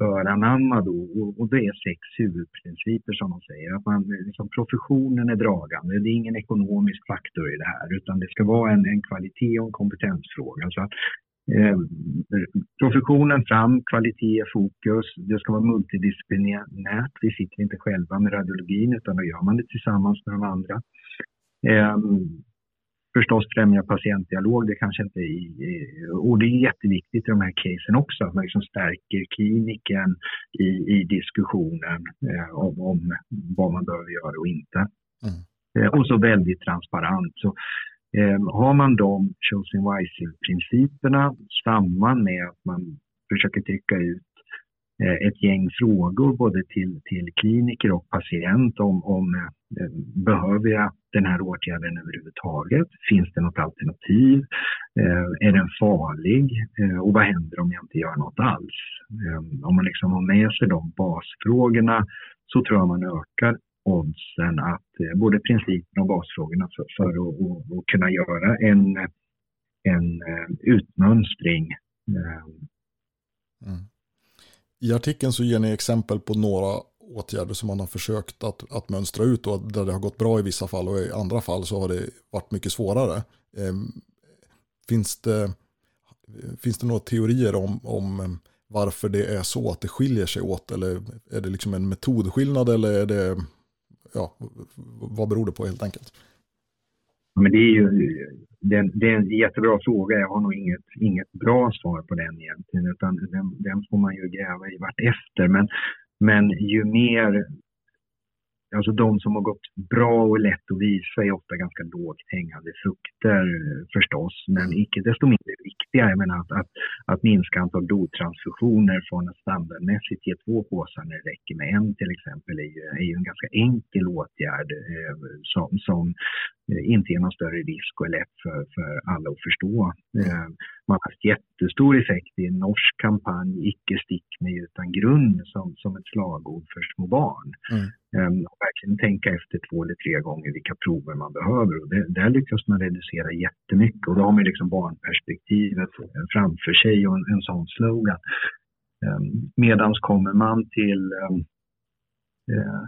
bör anamma då och, och det är sex huvudprinciper som de säger. Att man, liksom, professionen är dragande, det är ingen ekonomisk faktor i det här utan det ska vara en, en kvalitet och en kompetensfråga. Så att Eh, professionen fram, kvalitet, fokus. Det ska vara multidisciplinärt. Vi sitter inte själva med radiologin utan då gör man det tillsammans med de andra. Eh, förstås främja patientdialog, det kanske inte är, och det är jätteviktigt i de här casen också, att man liksom stärker kliniken i, i diskussionen eh, om, om, vad man behöver göra och inte. Mm. Eh, och så väldigt transparent. Så Ehm, har man de chosen wisely-principerna samman med att man försöker trycka ut eh, ett gäng frågor både till, till kliniker och patient om, om eh, behöver jag den här åtgärden överhuvudtaget? Finns det något alternativ? Ehm, är den farlig? Ehm, och vad händer om jag inte gör något alls? Om man liksom har med sig de basfrågorna så tror jag man ökar oddsen att eh, både principen och basfrågorna för, för att, att, att kunna göra en, en eh, utmönstring. Ehm. Mm. I artikeln så ger ni exempel på några åtgärder som man har försökt att, att mönstra ut och där det har gått bra i vissa fall och i andra fall så har det varit mycket svårare. Eh, finns, det, finns det några teorier om, om ehm, varför det är så att det skiljer sig åt eller är det liksom en metodskillnad eller är det ja, vad beror det på helt enkelt? Men det är ju det, det är en jättebra fråga. Jag har nog inget, inget bra svar på den egentligen, utan den, den får man ju gräva i vartefter. Men, men ju mer Alltså de som har gått bra och lätt att visa är ofta ganska lågt hängande frukter förstås, men icke desto mindre viktiga. Jag menar att, att, att minska antal blodtransfusioner från att standardmässigt ge två påsar när det räcker med en till exempel är ju, är ju en ganska enkel åtgärd eh, som, som Eh, inte ger någon större risk och är lätt för, för alla att förstå. Eh, man har haft jättestor effekt i en norsk kampanj, Icke stick mig utan grund, som, som ett slagord för små barn. Mm. Um, och verkligen tänka efter två eller tre gånger vilka prover man behöver. Och det, där lyckas man reducera jättemycket och då har man liksom barnperspektivet framför sig och en, en sån slogan. Um, medans kommer man till um, uh,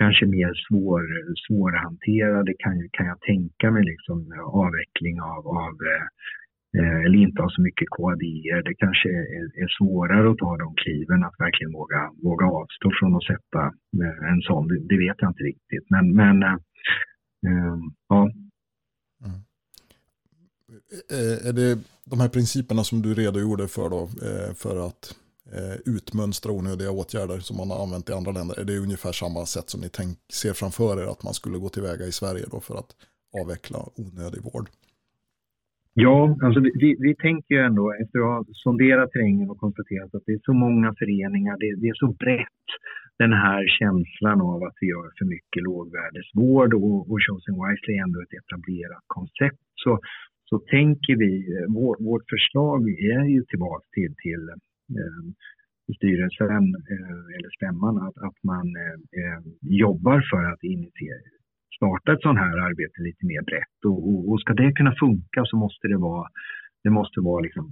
kanske mer svår, svårhanterade kan, kan jag tänka mig liksom avveckling av, av eh, Eh, eller inte ha så mycket KDI. Det kanske är, är, svårare att ta de kliven, att verkligen våga, våga avstå från att sätta eh, en sån. Det, det, vet jag inte riktigt. Men, men äh, ja. Mm. Är det de här principerna som du redogjorde för då, för att utmönstra onödiga åtgärder som man har använt i andra länder. Är det ungefär samma sätt som ni tänk, ser framför er att man skulle gå tillväga i Sverige då för att avveckla onödig vård? Ja, alltså vi, vi tänker ju ändå efter att ha sonderat terrängen och konstaterat att det är så många föreningar, det, det, är så brett den här känslan av att vi gör för mycket lågvärdesvård och, och Chosen Wisely är ändå ett etablerat koncept. Så, så tänker vi, eh, vår, vårt förslag är ju tillbaka till, till Eh, styrelsen eh, eller stämman att, att man eh, eh jobbar för att initiera, starta ett sådant här arbete lite mer brett. Och, och, och, ska det kunna funka så måste det vara, det måste vara liksom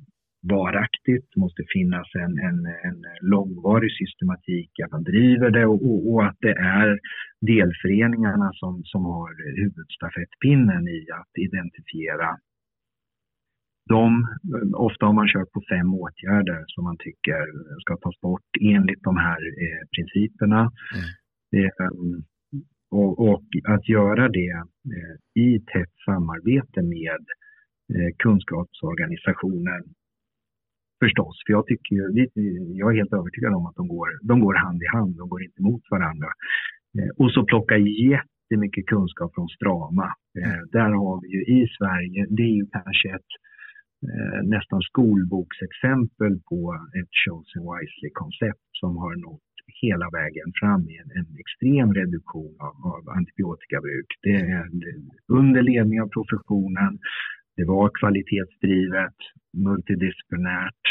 varaktigt, det måste finnas en, en, en långvarig systematik att man driver det och, och, att det är delföreningarna som, som har huvudstafettpinnen i att identifiera de, ofta har man kört på fem åtgärder som man tycker ska tas bort enligt de här eh, principerna. Mm. Eh, och, och, att göra det eh, i tätt samarbete med eh, kunskapsorganisationen förstås. För jag, tycker, jag är helt övertygad om att de går, de går hand i hand, de går inte mot varandra. Eh, och så plocka jättemycket kunskap från Strama. Eh. Där har vi ju i Sverige, det är ju kanske ett eh, nästan skolboksexempel på ett Chosen Wisely-koncept som har nått hela vägen fram i en, en extrem reduktion av, av antibiotikabruk. Det är under ledning av professionen. Det var kvalitetsdrivet, multidisciplinärt,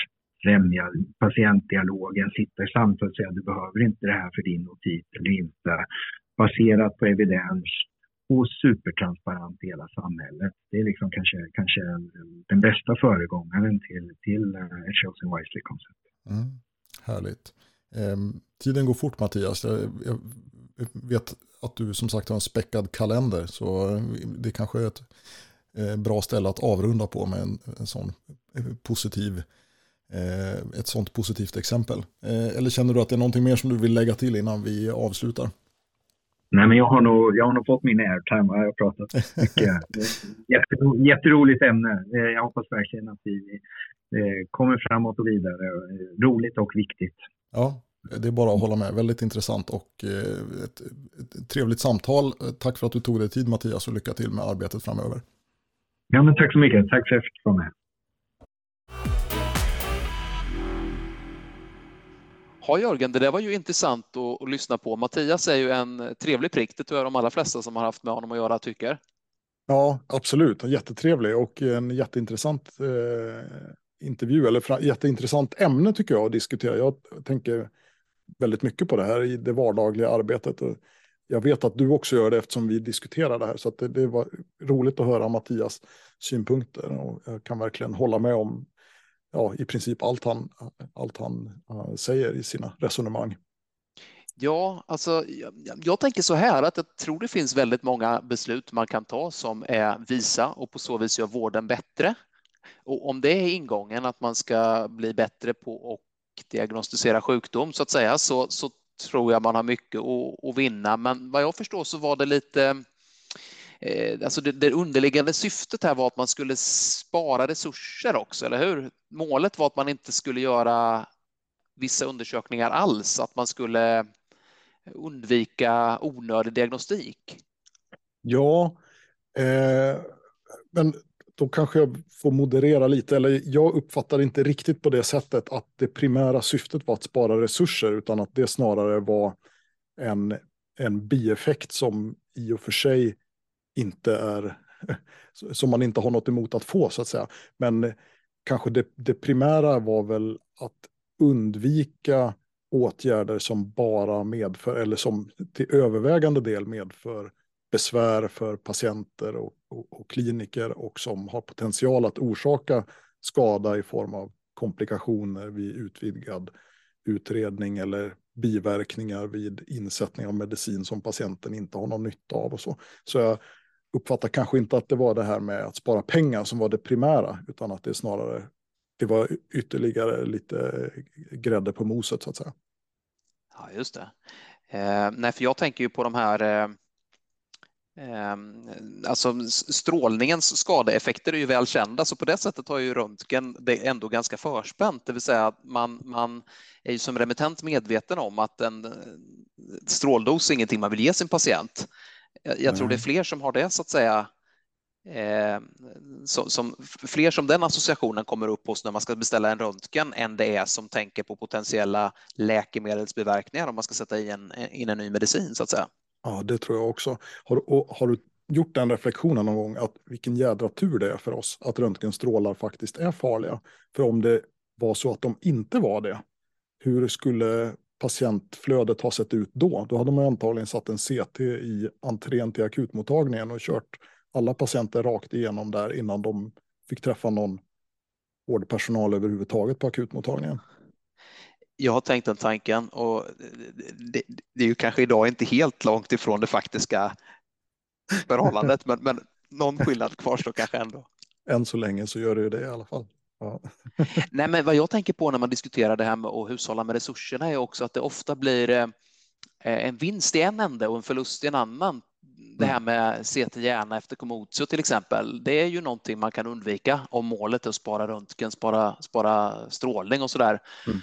främja patientdialogen, sitta i samtal och säga du behöver inte det här för din notit eller inte. Baserat på evidens, och supertransparent i hela samhället. Det är liksom kanske, kanske den bästa föregångaren till, till eh, ett Chosen Wisely-koncept. Mm, härligt. Eh, tiden går fort Mattias. Jag, vet att du som sagt har en späckad kalender så det kanske är ett eh, bra ställe att avrunda på med en, en sån eh, positiv eh, ett sånt positivt exempel. Eller känner du att det är någonting mer som du vill lägga till innan vi avslutar? Nej, men jag har nog, jag har nog fått min airtime. Jag har pratat mycket. Jättero, jätteroligt ämne. Jag hoppas verkligen att vi kommer framåt och vidare. Roligt och viktigt. Ja, det är bara att hålla med. Väldigt intressant och ett, ett trevligt samtal. Tack för att du tog dig tid Mattias och lycka till med arbetet framöver. Ja, men tack så mycket. Tack för att jag fick vara med. Ja, Jörgen, det där var ju intressant att, att, lyssna på. Mattias är ju en trevlig prick, det tror jag de allra flesta som har haft med honom att göra tycker. Ja, absolut. Jättetrevlig och en jätteintressant eh, intervju, eller jätteintressant ämne tycker jag att diskutera. Jag tänker väldigt mycket på det här i det vardagliga arbetet. Och jag vet att du också gör det eftersom vi diskuterar det här. Så det, det, var roligt att höra Mattias synpunkter och jag kan verkligen hålla med om ja, i princip allt han, allt han uh, säger i sina resonemang. Ja, alltså jag, jag, tänker så här att jag tror det finns väldigt många beslut man kan ta som är visa och på så vis gör vården bättre. Och om det är ingången att man ska bli bättre på att diagnostisera sjukdom så att säga så, så tror jag man har mycket att, att vinna. Men vad jag förstår så var det lite eh, Alltså det, det underliggande syftet här var att man skulle spara resurser också, eller hur? Målet var att man inte skulle göra vissa undersökningar alls, att man skulle undvika onödig diagnostik. Ja, eh, men då kanske jag får moderera lite, eller jag uppfattar inte riktigt på det sättet att det primära syftet var att spara resurser, utan att det snarare var en, en bieffekt som i och för sig inte är, som man inte har något emot att få så att säga. Men kanske det, det primära var väl att undvika åtgärder som bara medför, eller som till övervägande del medför besvär för patienter och, och, och, kliniker och som har potential att orsaka skada i form av komplikationer vid utvidgad utredning eller biverkningar vid insättning av medicin som patienten inte har någon nytta av och så. Så jag uppfattar kanske inte att det var det här med att spara pengar som var det primära, utan att det snarare det var ytterligare lite grädde på moset så att säga. Ja, just det. Eh, nej, för jag tänker ju på de här eh alltså strålningens skadeeffekter är ju väl kända, så på det sättet har ju röntgen det ändå ganska förspänt, det vill säga att man, man är ju som remittent medveten om att en eh, stråldos är ingenting man vill ge sin patient. Jag tror det är fler som har det så att säga Eh, som, som, fler som den associationen kommer upp hos när man ska beställa en röntgen än det är som tänker på potentiella läkemedelsbiverkningar om man ska sätta in, in en ny medicin så att säga. Ja, det tror jag också. Har, har du gjort den reflektionen någon gång att vilken jädra tur det är för oss att röntgenstrålar faktiskt är farliga? För om det var så att de inte var det, hur skulle patientflödet ha sett ut då? Då hade man antagligen satt en CT i entrén till akutmottagningen och kört alla patienter rakt igenom där innan de fick träffa någon vårdpersonal överhuvudtaget på akutmottagningen jag har tänkt den tanken och det, det, är ju kanske idag inte helt långt ifrån det faktiska förhållandet, men, men någon skillnad kvarstår kanske ändå. Än så länge så gör det ju det i alla fall. Ja. Nej, men vad jag tänker på när man diskuterar det här med att hushålla med resurserna är också att det ofta blir eh, en vinst i en ände och en förlust i en annan. Det här med se till hjärna efter Komotio till exempel, det är ju någonting man kan undvika om målet är att spara röntgen, spara, spara strålning och så där. Mm.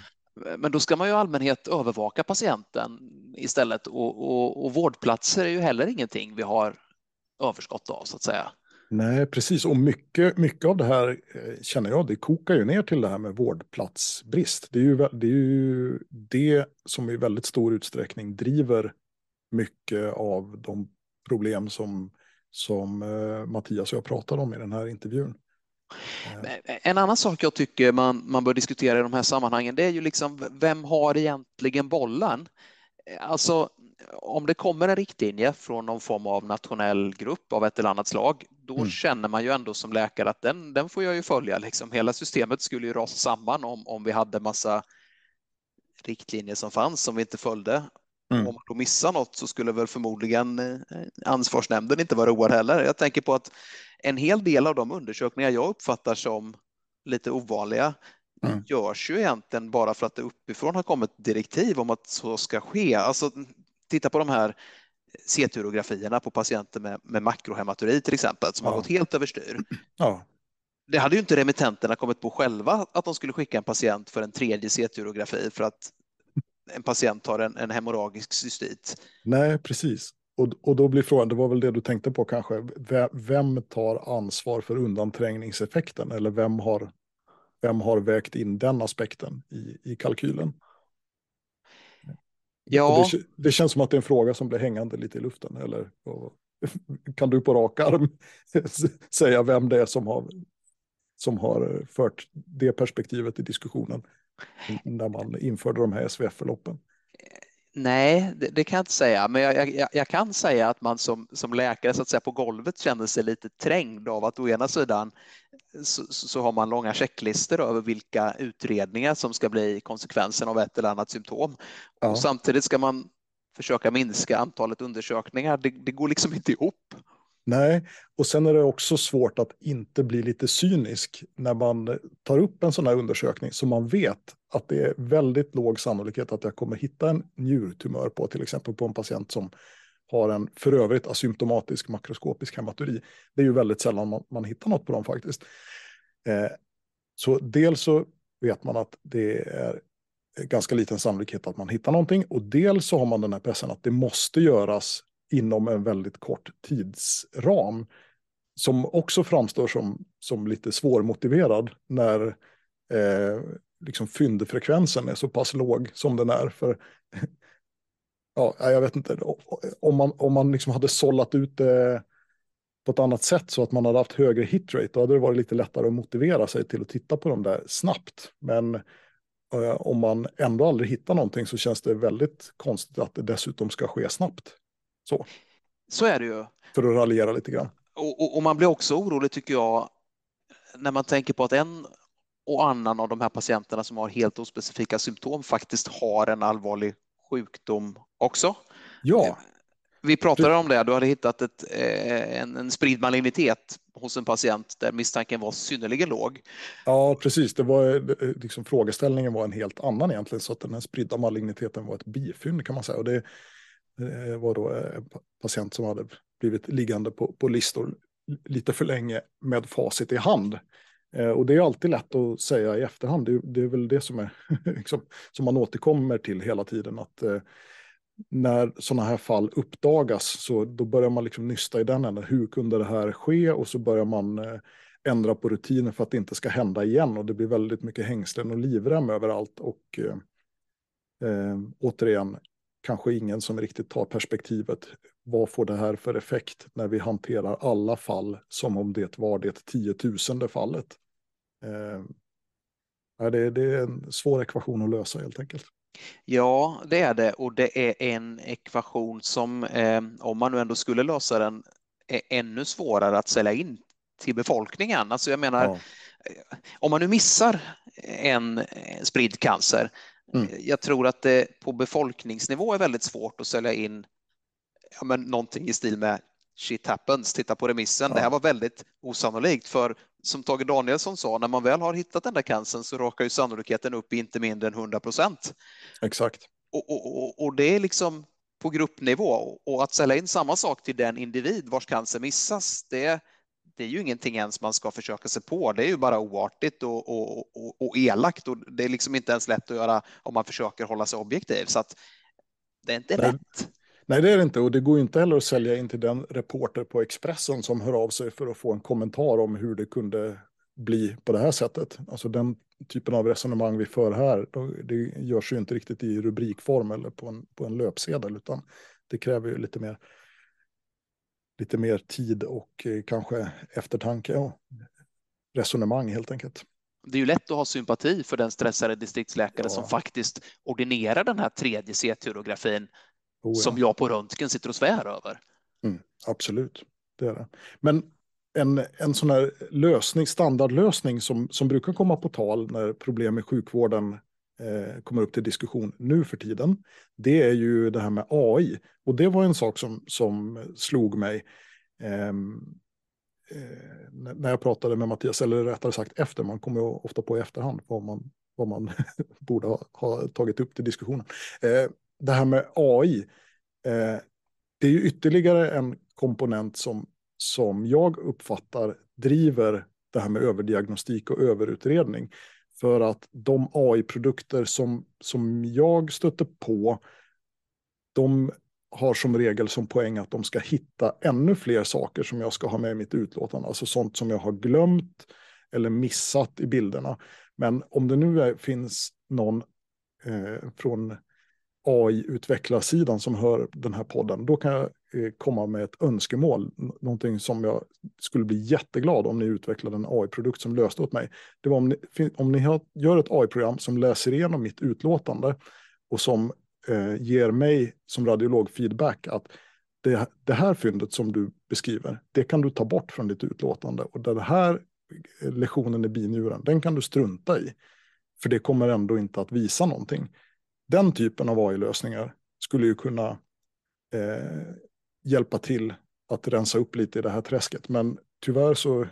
Men då ska man ju i allmänhet övervaka patienten istället och, och, och vårdplatser är ju heller ingenting vi har överskott av så att säga. Nej, precis. Och mycket, mycket av det här eh, känner jag, det kokar ju ner till det här med vårdplatsbrist. Det är ju det, är ju det som i väldigt stor utsträckning driver mycket av de problem som, som eh, Mattias och jag pratade om i den här intervjun. En annan sak jag tycker man, man bör diskutera i de här sammanhangen, det är ju liksom vem har egentligen bollen? Alltså, om det kommer en riktlinje från någon form av nationell grupp av ett eller annat slag, då mm. känner man ju ändå som läkare att den, den får jag ju följa. Liksom. Hela systemet skulle ju rasa samman om, om vi hade massa riktlinjer som fanns som vi inte följde. Mm. Om man då missar något så skulle väl förmodligen eh, ansvarsnämnden inte vara road heller. Jag tänker på att en hel del av de undersökningar jag uppfattar som lite ovanliga mm. görs ju egentligen bara för att det uppifrån har kommit direktiv om att så ska ske. Alltså, titta på de här C-turografierna på patienter med, med makrohematuri till exempel som ja. har gått helt överstyr. Ja. Det hade ju inte remittenterna kommit på själva att de skulle skicka en patient för en tredje C-turografi för att en patient har en, en hemorragisk cystit. Nej, precis. Och, och då blir frågan, det var väl det du tänkte på kanske, vem tar ansvar för undanträngningseffekten eller vem har, vem har vägt in den aspekten i, i kalkylen? Ja. Det, det, känns som att det är en fråga som blir hängande lite i luften. Eller kan du på rak arm säga vem det är som har, som har fört det perspektivet i diskussionen när man införde de här SVF-förloppen? Nej, det, det, kan jag inte säga, men jag, jag, jag, kan säga att man som, som läkare så att säga, på golvet känner sig lite trängd av att å ena sidan så, så har man långa checklistor över vilka utredningar som ska bli konsekvensen av ett eller annat symptom. Ja. Och samtidigt ska man försöka minska antalet undersökningar. Det, det går liksom inte ihop. Nej, och sen är det också svårt att inte bli lite cynisk när man tar upp en sån här undersökning som man vet att det är väldigt låg sannolikhet att jag kommer hitta en njurtumör på, till exempel på en patient som har en för övrigt asymptomatisk makroskopisk hematuri. Det är ju väldigt sällan man, man hittar något på dem faktiskt. Eh, så dels så vet man att det är ganska liten sannolikhet att man hittar någonting och dels så har man den här pressen att det måste göras inom en väldigt kort tidsram som också framstår som, som lite svårmotiverad när eh, liksom fyndfrekvensen är så pass låg som den är. För, ja, jag vet inte, om man, om man liksom hade sållat ut det på ett annat sätt så att man hade haft högre hitrate, då hade det varit lite lättare att motivera sig till att titta på dem där snabbt. Men eh, om man ändå aldrig hittar någonting så känns det väldigt konstigt att det dessutom ska ske snabbt. Så, så är det ju. För att raljera lite grann. Och, och, och man blir också orolig tycker jag när man tänker på att en och annan av de här patienterna som har helt ospecifika symptom faktiskt har en allvarlig sjukdom också. Ja. Eh, vi pratade du... om det, du hade hittat ett, eh, en, en spridd malignitet hos en patient där misstanken var synnerligen låg. Ja, precis. Det var, liksom, frågeställningen var en helt annan egentligen, så att den här spridda maligniteten var ett bifynd kan man säga. Och det Eh, var då eh, en patient som hade blivit liggande på, på listor lite för länge med facit i hand. Eh, och det är alltid lätt att säga i efterhand. Det, det är väl det som, är, liksom, som man återkommer till hela tiden. Att eh, när sådana här fall uppdagas så då börjar man liksom nysta i den änden. Hur kunde det här ske? Och så börjar man eh, ändra på rutiner för att det inte ska hända igen. Och det blir väldigt mycket hängslen och livrem överallt. Och eh, eh, återigen, kanske ingen som riktigt tar perspektivet. Vad får det här för effekt när vi hanterar alla fall som om det var det tiotusende fallet? Eh, det, det är en svår ekvation att lösa helt enkelt. Ja, det är det och det är en ekvation som, eh, om man nu ändå skulle lösa den, är ännu svårare att sälja in till befolkningen. Alltså jag menar, ja. Eh, om man nu missar en spridd cancer, mm. jag tror att det på befolkningsnivå är väldigt svårt att sälja in ja, men någonting i stil med shit happens, titta på remissen. Ja. Det här var väldigt osannolikt för som Tage Danielsson sa, när man väl har hittat den där cancern så rakar ju sannolikheten upp i inte mindre än 100 procent. Exakt. Och, och, och, det är liksom på gruppnivå och att sälja in samma sak till den individ vars cancer missas, det, det är ju ingenting ens man ska försöka sig på. Det är ju bara oartigt och, och, och, och elakt och det är liksom inte ens lätt att göra om man försöker hålla sig objektiv. Så att det är inte Nej. lätt. Nej, det är det inte. Och det går inte heller att sälja in till den reporter på Expressen som hör av sig för att få en kommentar om hur det kunde bli på det här sättet. Alltså den typen av resonemang vi för här, det görs ju inte riktigt i rubrikform eller på en, på en löpsedel, utan det kräver ju lite mer, lite mer tid och eh, kanske eftertanke och resonemang helt enkelt. Det är ju lätt att ha sympati för den stressade distriktsläkare ja. som faktiskt ordinerar den här tredje C-tyrografin oh, ja. som jag på röntgen sitter och svär över. Mm, absolut, det är det. Men en, en sån här lösning, standardlösning som, som brukar komma på tal när problem i sjukvården eh, kommer upp till diskussion nu för tiden, det är ju det här med AI. Och det var en sak som, som slog mig ehm, eh, när jag pratade med Mattias, eller rättare sagt efter, man kommer ju ofta på i efterhand vad man, vad man borde ha, ha, tagit upp till diskussionen. Eh, det här med AI, eh, det är ju ytterligare en komponent som, som jag uppfattar driver det här med överdiagnostik och överutredning. För att de AI-produkter som, som jag stöter på, de har som regel som poäng att de ska hitta ännu fler saker som jag ska ha med i mitt utlåtande. Alltså sånt som jag har glömt eller missat i bilderna. Men om det nu är, finns någon eh, från AI-utvecklarsidan som hör den här podden, då kan jag Eh, komma med ett önskemål, någonting som jag skulle bli jätteglad om ni utvecklade en AI-produkt som löste åt mig. Det var om ni, om ni gör ett AI-program som läser igenom mitt utlåtande och som eh, ger mig som radiolog feedback att det, det, här fyndet som du beskriver, det kan du ta bort från ditt utlåtande och den här eh, lektionen i binjuren, den kan du strunta i. För det kommer ändå inte att visa någonting. Den typen av AI-lösningar skulle ju kunna eh, hjälpa till att rensa upp lite i det här träsket. Men tyvärr så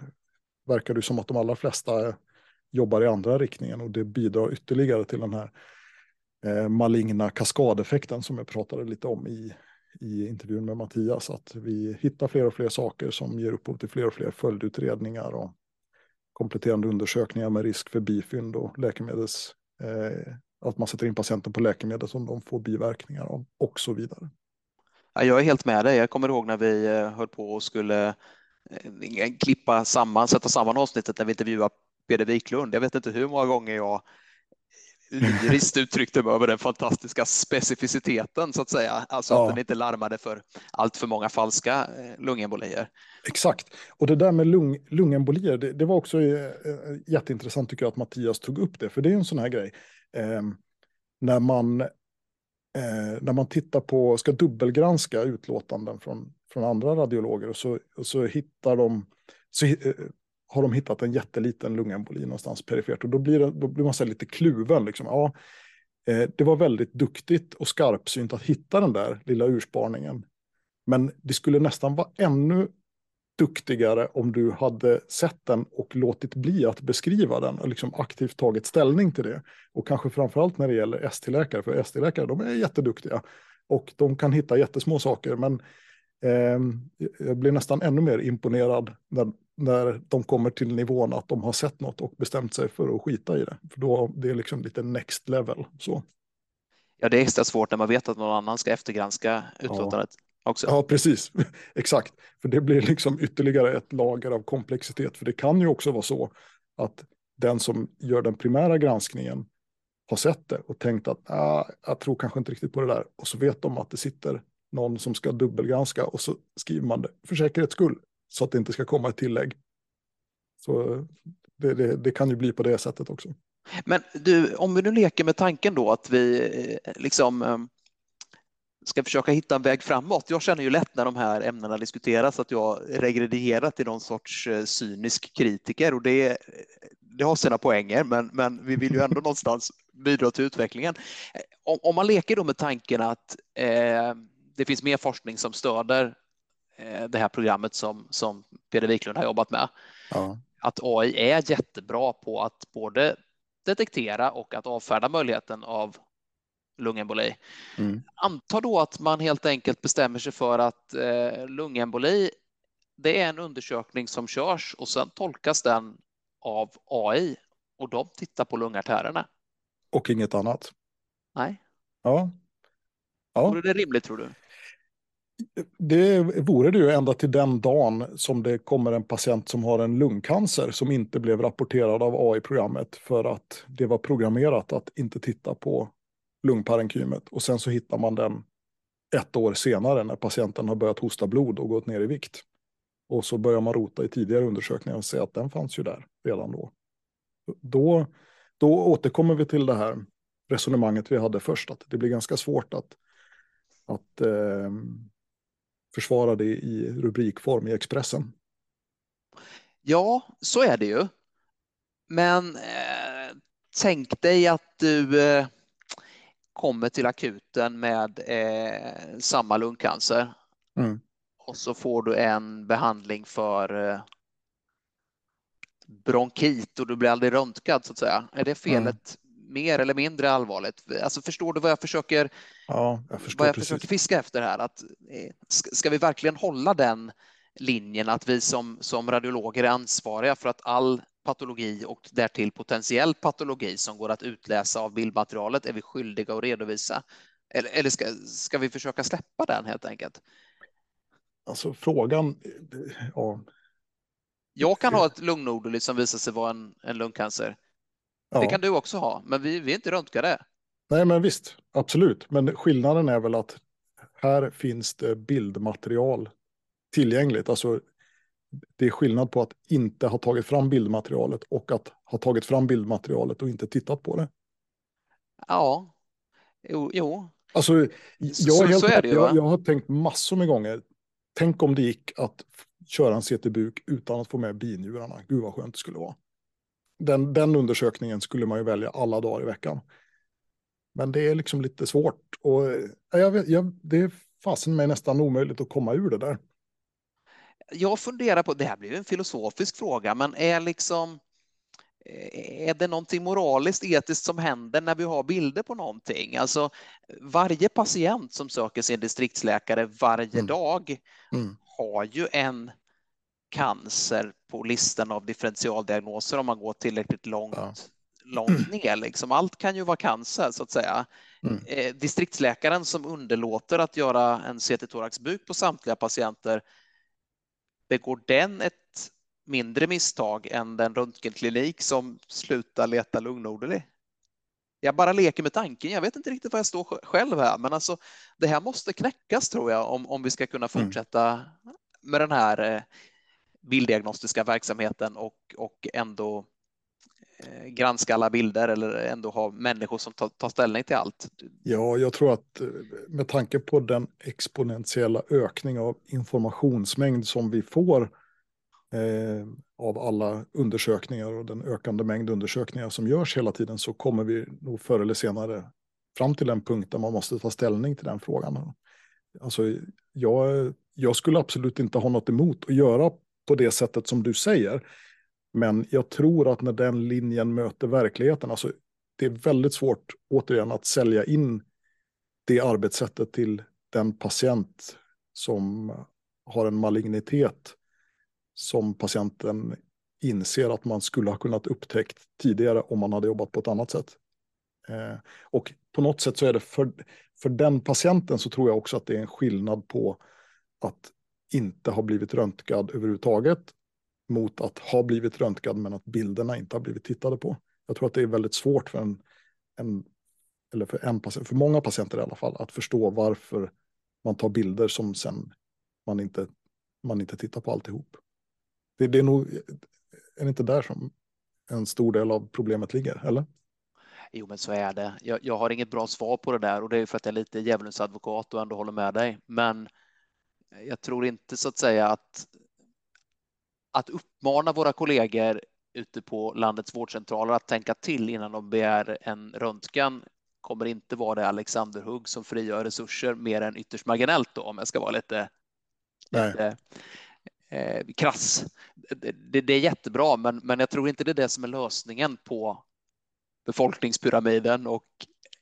verkar det som att de allra flesta jobbar i andra riktningen och det bidrar ytterligare till den här eh, maligna kaskadeffekten som jag pratade lite om i, i intervjun med Mattias. Att vi hittar fler och fler saker som ger upphov till fler och fler följdutredningar och kompletterande undersökningar med risk för bifynd och läkemedels eh, att man sätter in patienten på läkemedel som de får biverkningar av och så vidare. Jag är helt med dig. Jag kommer ihåg när vi eh, höll på och skulle eh, klippa samman, sätta samman avsnittet när vi intervjuade Peder Wiklund. Jag vet inte hur många gånger jag lyriskt uttryckte mig över den fantastiska specificiteten så att säga, alltså ja. att den inte larmade för allt för många falska eh, lungembolier. Exakt, och det där med lung, lungembolier, det, det var också jätteintressant tycker jag att Mattias tog upp det, för det är en sån här grej eh, när, man, eh, när man tittar på, ska dubbelgranska utlåtanden från, från andra radiologer och så, och så hittar de, så, eh, har de hittat en jätteliten lungemboli någonstans perifert och då blir, det, då blir man så lite kluven. Liksom. Ja, eh, det var väldigt duktigt och skarpsynt att hitta den där lilla ursparningen. Men det skulle nästan vara ännu duktigare om du hade sett den och låtit bli att beskriva den och liksom aktivt tagit ställning till det. Och kanske framförallt när det gäller ST-läkare, för ST-läkare de är jätteduktiga och de kan hitta jättesmå saker. Men eh, jag blir nästan ännu mer imponerad när, när de kommer till nivån att de har sett något och bestämt sig för att skita i det. För då det är liksom lite next level. Så. Ja, det är extra svårt när man vet att någon annan ska eftergranska utlåtandet. Ja också. Ja, precis. Exakt. För det blir liksom ytterligare ett lager av komplexitet. För det kan ju också vara så att den som gör den primära granskningen har sett det och tänkt att ah, jag tror kanske inte riktigt på det där. Och så vet de att det sitter någon som ska dubbelgranska och så skriver man det för säkerhets skull så att det inte ska komma ett tillägg. Så det, det, det kan ju bli på det sättet också. Men du, om vi nu leker med tanken då att vi eh, liksom eh, ska försöka hitta en väg framåt. Jag känner ju lätt när de här ämnena diskuteras att jag regredierar till någon sorts eh, cynisk kritiker och det, det har sina poänger, men, men vi vill ju ändå någonstans bidra till utvecklingen. Om, om man leker då med tanken att eh, det finns mer forskning som stöder eh, det här programmet som, som Peder Wiklund har jobbat med. Ja. Att AI är jättebra på att både detektera och att avfärda möjligheten av lungemboli. Mm. Anta då att man helt enkelt bestämmer sig för att eh, lungemboli, det är en undersökning som körs och sen tolkas den av AI och de tittar på lungartärerna. Och inget annat? Nej. Ja. ja. Vore det rimligt tror du? Det vore det ju ända till den dagen som det kommer en patient som har en lungcancer som inte blev rapporterad av AI-programmet för att det var programmerat att inte titta på lungparenkymet och sen så hittar man den ett år senare när patienten har börjat hosta blod och gått ner i vikt. Och så börjar man rota i tidigare undersökningar och se att den fanns ju där redan då. Då, då återkommer vi till det här resonemanget vi hade först, att det blir ganska svårt att, att eh, försvara det i rubrikform i Expressen. Ja, så är det ju. Men eh, tänk dig att du eh kommer till akuten med eh, samma lungcancer mm. och så får du en behandling för eh, bronkit och du blir aldrig röntgad så att säga. Är det felet mm. mer eller mindre allvarligt? Alltså förstår du vad jag försöker, ja, jag vad jag försöker fiska efter här? Att, eh, ska vi verkligen hålla den linjen att vi som, som radiologer är ansvariga för att all patologi och därtill potentiell patologi som går att utläsa av bildmaterialet är vi skyldiga att redovisa? Eller, eller ska, ska vi försöka släppa den helt enkelt? Alltså frågan, ja. Jag kan ha ett lungnoduli som visar sig vara en, en lungcancer. Ja. Det kan du också ha, men vi, vi är inte röntgade. Nej, men visst, absolut. Men skillnaden är väl att här finns det bildmaterial tillgängligt. Alltså, det är skillnad på att inte ha tagit fram bildmaterialet och att ha tagit fram bildmaterialet och inte tittat på det. Ja, jo. jo. Alltså, jag, så, helt, så är det jag, jag, har tänkt massor med gånger. Tänk om det gick att köra en CT-buk utan att få med binjurarna. Gud vad skönt det skulle vara. Den, den undersökningen skulle man ju välja alla dagar i veckan. Men det är liksom lite svårt. Och jag, jag, det är fasen mig nästan omöjligt att komma ur det där. Jag funderar på, det här blir en filosofisk fråga, men är liksom är det någonting moraliskt, etiskt som händer när vi har bilder på någonting? Alltså varje patient som söker sin distriktsläkare varje mm. dag mm. har ju en cancer på listan av differentialdiagnoser om man går tillräckligt långt, ja. långt ner. Liksom. Allt kan ju vara cancer så att säga. Mm. Eh, distriktsläkaren som underlåter att göra en CT-thoraxbuk på samtliga patienter, begår den ett mindre misstag än den röntgenklinik som slutar leta lungnoder Jag bara leker med tanken. Jag vet inte riktigt var jag står själv här, men alltså det här måste knäckas tror jag om, om vi ska kunna mm. fortsätta mm. med den här eh, bilddiagnostiska verksamheten och, och ändå Eh, granska alla bilder eller ändå ha människor som tar, tar, ställning till allt. Ja, jag tror att eh, med tanke på den exponentiella ökning av informationsmängd som vi får eh, av alla undersökningar och den ökande mängd undersökningar som görs hela tiden så kommer vi nog förr eller senare fram till en punkt där man måste ta ställning till den frågan. Alltså, jag, jag skulle absolut inte ha något emot att göra på det sättet som du säger. Men jag tror att när den linjen möter verkligheten, alltså det är väldigt svårt återigen att sälja in det arbetssättet till den patient som har en malignitet som patienten inser att man skulle ha kunnat upptäckt tidigare om man hade jobbat på ett annat sätt. Eh, och på något sätt så är det för, för den patienten så tror jag också att det är en skillnad på att inte ha blivit röntgad överhuvudtaget mot att ha blivit röntgad men att bilderna inte har blivit tittade på. Jag tror att det är väldigt svårt för en, en eller för en patient, för många patienter i alla fall, att förstå varför man tar bilder som sen man inte, man inte tittar på alltihop. Det, det är nog, är det inte där som en stor del av problemet ligger, eller? Jo, men så är det. Jag, jag har inget bra svar på det där och det är för att jag är lite djävulens advokat och ändå håller med dig. Men jag tror inte så att säga att att uppmana våra kollegor ute på landets vårdcentraler att tänka till innan de begär en röntgen kommer inte vara det Alexander Hugg som frigör resurser mer än ytterst marginellt då, om jag ska vara lite, lite eh, krass. Det, det, det, är jättebra, men, men jag tror inte det är det som är lösningen på befolkningspyramiden och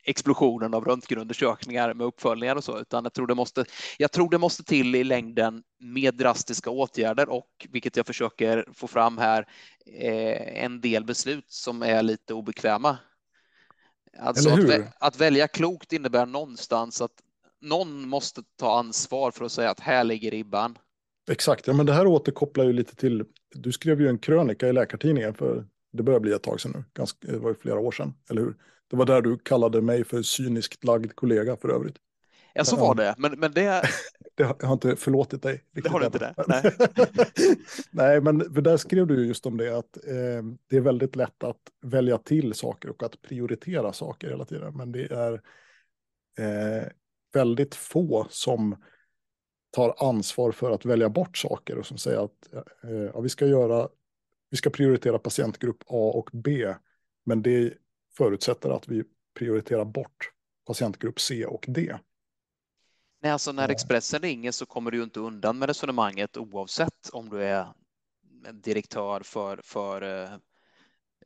explosionen av röntgenundersökningar med uppföljningar och så, utan jag tror det måste, jag tror det måste till i längden med drastiska åtgärder och, vilket jag försöker få fram här, eh, en del beslut som är lite obekväma. Alltså att, att, välja klokt innebär någonstans att någon måste ta ansvar för att säga att här ligger ribban. Exakt, ja, men det här återkopplar ju lite till, du skrev ju en krönika i Läkartidningen för det börjar bli ett tag sedan nu, ganska, det var ju flera år sedan, eller hur? Det var där du kallade mig för cyniskt lagd kollega för övrigt. Ja, så var det. Men, men det... det har, jag har inte förlåtit dig. Det har du inte det? Nej. Nej, men för där skrev du just om det att eh, det är väldigt lätt att välja till saker och att prioritera saker hela tiden. Men det är eh, väldigt få som tar ansvar för att välja bort saker och som säger att eh, ja, vi ska göra, vi ska prioritera patientgrupp A och B, men det förutsätter att vi prioriterar bort patientgrupp C och D. Nej, alltså när Expressen ringer så kommer du inte undan med resonemanget oavsett om du är direktör för, för eh,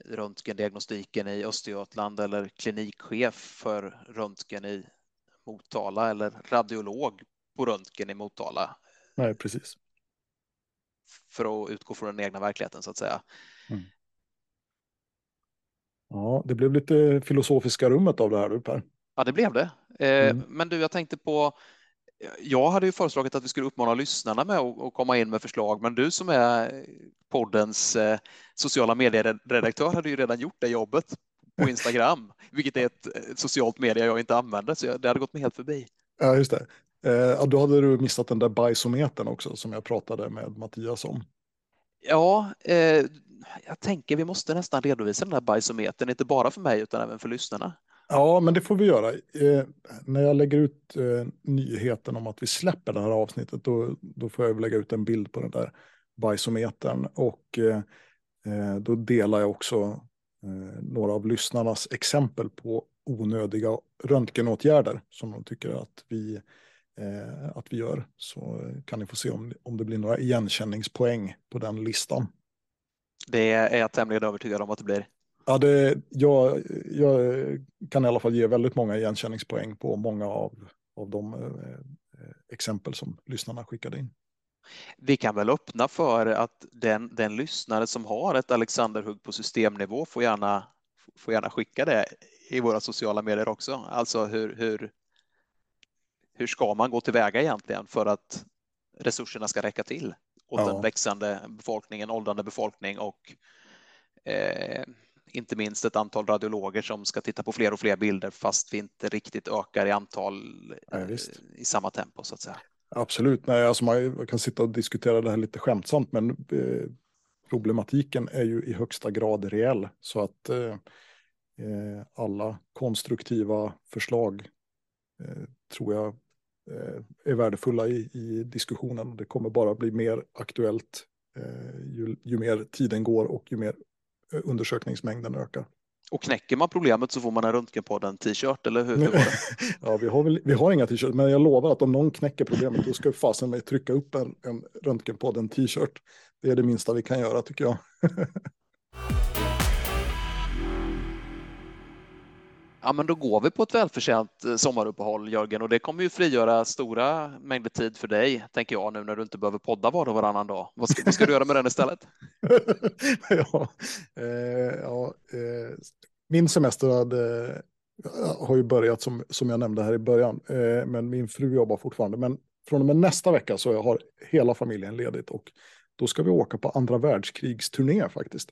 röntgendiagnostiken i Östergötland eller klinikchef för röntgen i Motala eller radiolog på röntgen i Motala. Nej, precis. För att utgå från den egna verkligheten så att säga. Mm. Ja, det blev lite filosofiska rummet av det här du Per. Ja, det blev det. Eh, mm. Men du, jag tänkte på jag hade ju föreslagit att vi skulle uppmana lyssnarna med att komma in med förslag, men du som är poddens eh, sociala medieredaktör hade ju redan gjort det jobbet på Instagram, vilket är ett, ett socialt media jag inte använder, så jag, det hade gått mig helt förbi. Ja, just det. Eh, då hade du missat den där bajsometern också som jag pratade med Mattias om. Ja, eh, jag tänker vi måste nästan redovisa den här bajsometern, inte bara för mig utan även för lyssnarna. Ja, men det får vi göra. Eh, när jag lägger ut eh, nyheten om att vi släpper det här avsnittet, då, då får jag lägga ut en bild på den där bajsometern. Och eh, eh, då delar jag också eh, några av lyssnarnas exempel på onödiga röntgenåtgärder som de tycker att vi, eh, att vi gör. Så kan ni få se om, om det blir några igenkänningspoäng på den listan. Det är jag tämligen övertygad om att det blir. Ja, det, jag, jag kan i alla fall ge väldigt många igenkänningspoäng på många av, av de eh, exempel som lyssnarna skickade in. Vi kan väl öppna för att den, den lyssnare som har ett Alexanderhugg på systemnivå får gärna, får gärna skicka det i våra sociala medier också. Alltså hur, hur, hur ska man gå tillväga egentligen för att resurserna ska räcka till åt ja. den växande befolkningen, åldrande befolkning och eh, inte minst ett antal radiologer som ska titta på fler och fler bilder fast vi inte riktigt ökar i antal ja, eh, i samma tempo så att säga. Absolut, nej, alltså man kan sitta och diskutera det här lite skämtsamt men eh, problematiken är ju i högsta grad reell så att eh, eh alla konstruktiva förslag eh, tror jag eh, är värdefulla i, i diskussionen. Det kommer bara bli mer aktuellt ju, ju mer tiden går och ju mer undersökningsmängden ökar. Och knäcker man problemet så får man en Röntgenpodden t-shirt, eller hur? hur ja, vi har, väl, vi har inga t-shirts, men jag lovar att om någon knäcker problemet då ska fasen mig trycka upp en, en Röntgenpodden t-shirt. Det är det minsta vi kan göra tycker jag. Ja, men då går vi på ett välförtjänt eh, sommaruppehåll, Jörgen, och det kommer ju frigöra stora mängder tid för dig, tänker jag, nu när du inte behöver podda var och varannan dag. Vad ska, vad ska du göra med den istället? ja, eh, ja eh, min semester hade, eh, har ju börjat som, som jag nämnde här i början, eh, men min fru jobbar fortfarande. Men från och med nästa vecka så jag har hela familjen ledigt och då ska vi åka på andra världskrigsturné faktiskt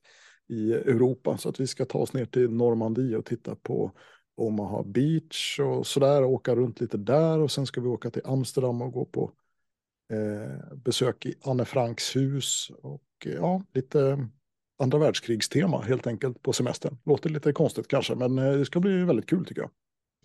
i Europa. Så att vi ska ta oss ner till Normandie och titta på Omaha Beach och sådär, åka runt lite där och sen ska vi åka till Amsterdam och gå på eh, besök i Anne Franks hus och eh, ja, lite andra världskrigstema helt enkelt på semestern. Låter lite konstigt kanske, men eh, det ska bli väldigt kul tycker jag.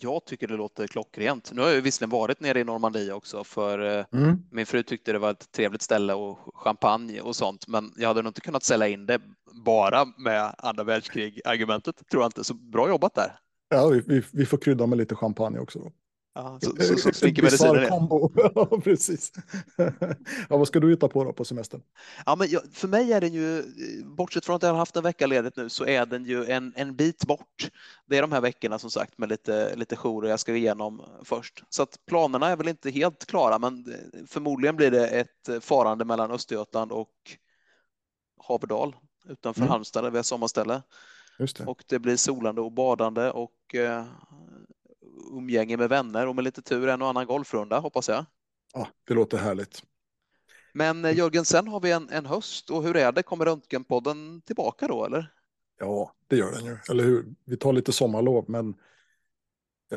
Jag tycker det låter klockrent. Nu har jag visserligen varit nere i Normandie också för eh, mm. min fru tyckte det var ett trevligt ställe och champagne och sånt, men jag hade nog inte kunnat sälja in det bara med andra världskrig-argumentet, tror jag inte. Så bra jobbat där. Ja, vi, vi, vi får krydda med lite champagne också. Då. Ja, så, så, så slinker medicinen ner. ja, precis. ja, vad ska du hitta på då på semestern? Ja, men jag, för mig är den ju, bortsett från att jag har haft en vecka ledigt nu, så är den ju en, en bit bort. Det är de här veckorna som sagt med lite, lite jourer jag ska igenom först. Så att planerna är väl inte helt klara, men förmodligen blir det ett farande mellan Östergötland och Haverdal utanför mm. Halmstad där vi har sommarställe. Det. Och det blir solande och badande och eh, umgänge med vänner och med lite tur en och annan golfrunda hoppas jag. Ja, det låter härligt. Men eh, Jörgen, sen har vi en, en höst och hur är det? Kommer Röntgenpodden tillbaka då eller? Ja, det gör den ju, eller hur? Vi tar lite sommarlov, men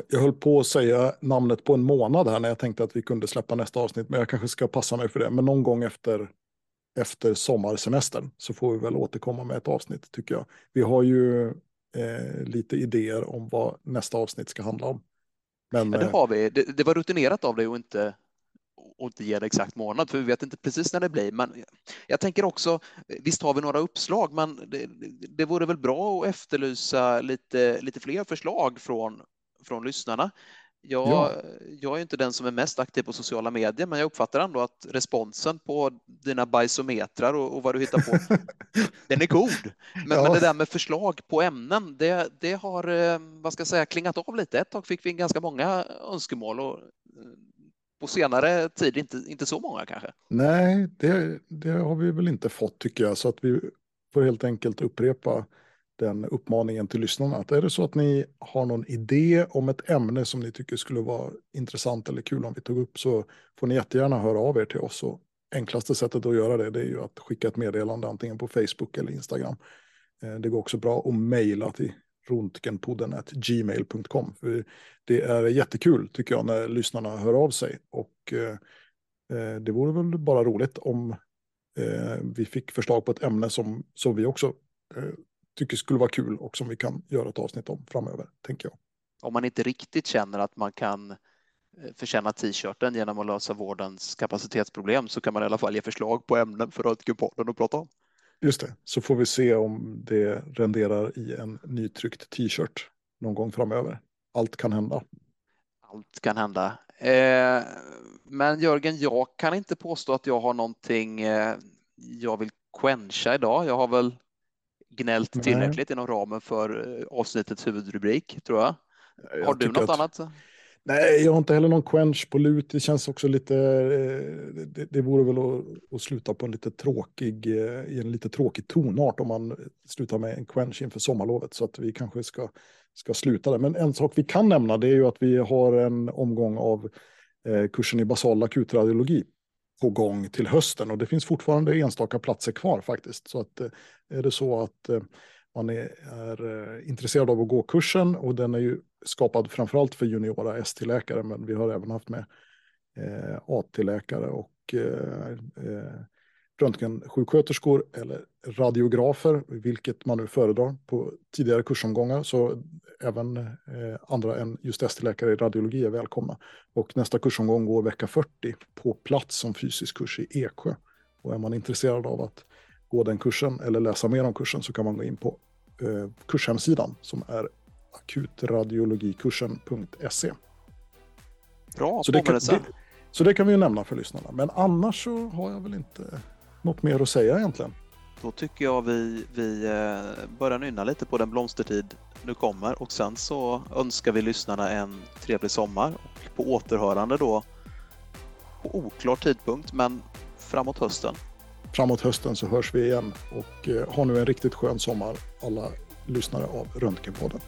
jag höll på att säga namnet på en månad här när jag tänkte att vi kunde släppa nästa avsnitt, men jag kanske ska passa mig för det. Men någon gång efter efter sommarsemestern så får vi väl återkomma med ett avsnitt tycker jag. Vi har ju eh, lite idéer om vad nästa avsnitt ska handla om. Men, ja, det eh, har vi. Det, det var rutinerat av dig att inte och inte ge det exakt månad, för vi vet inte precis när det blir. Men jag tänker också, visst har vi några uppslag, men det, det vore väl bra att efterlysa lite, lite fler förslag från, från lyssnarna. Jag, ja. jag är inte den som är mest aktiv på sociala medier, men jag uppfattar ändå att responsen på dina bajsometrar och, och vad du hittar på, den är god. Men, ja. men, det där med förslag på ämnen, det, det har, eh, vad ska jag säga, klingat av lite. Ett tag fick vi ganska många önskemål och eh, på senare tid inte, inte så många kanske. Nej, det, det har vi väl inte fått tycker jag, så att vi får helt enkelt upprepa den uppmaningen till lyssnarna. Att är det så att ni har någon idé om ett ämne som ni tycker skulle vara intressant eller kul om vi tog upp så får ni jättegärna höra av er till oss. Och enklaste sättet att göra det, det är ju att skicka ett meddelande antingen på Facebook eller Instagram. Eh, det går också bra att mejla till röntgenpodden.gmail.com. Det är jättekul tycker jag när lyssnarna hör av sig och eh, eh, det vore väl bara roligt om vi fick förslag på ett ämne som, som vi också tycker skulle vara kul och som vi kan göra ett avsnitt om framöver, tänker jag. Om man inte riktigt känner att man kan förtjäna t-shirten genom att lösa vårdens kapacitetsproblem så kan man i alla fall ge förslag på ämnen för Röntgenpodden att prata om. Just det, så får vi se om det renderar i en nytryckt t-shirt någon gång framöver. Allt kan hända. Allt kan hända. Eh, men Jörgen, jag kan inte påstå att jag har någonting eh, jag vill quencha idag. Jag har väl gnällt tillräckligt inom ramen för eh, avsnittets huvudrubrik, tror jag. jag har du något att... annat? Nej, jag har inte heller någon quench på lut. Det känns också lite, eh, det, det vore väl att, att, sluta på en lite tråkig, eh, i en lite tråkig tonart om man slutar med en quench inför sommarlovet. Så att vi kanske ska, ska sluta där. Men en sak vi kan nämna det är ju att vi har en omgång av kursen i basal akutradiologi på gång till hösten och det finns fortfarande enstaka platser kvar faktiskt. Så att eh, är det så att eh, man är, är eh, intresserad av att gå kursen och den är ju skapad framförallt för juniora ST-läkare, men vi har även haft med eh, AT-läkare och eh, eh, röntgensjuksköterskor eller radiografer, vilket man nu föredrar på tidigare kursomgångar. Så även eh, andra än just ST-läkare i radiologi är välkomna. Och nästa kursomgång går vecka 40 på plats som fysisk kurs i Eksjö. Och är man intresserad av att gå den kursen eller läsa mer om kursen så kan man gå in på eh, kurshemsidan som är akutradiologikursen.se. Bra så det, kan, det, så det kan vi ju nämna för lyssnarna. Men annars så har jag väl inte något mer att säga egentligen. Då tycker jag vi, vi eh, börjar nynna lite på den blomstertid nu kommer och sen så önskar vi lyssnarna en trevlig sommar och på återhörande då på oklar tidpunkt men framåt hösten. Framåt hösten så hörs vi igen och eh, ha nu en riktigt skön sommar alla lyssnare av Röntgenpodden.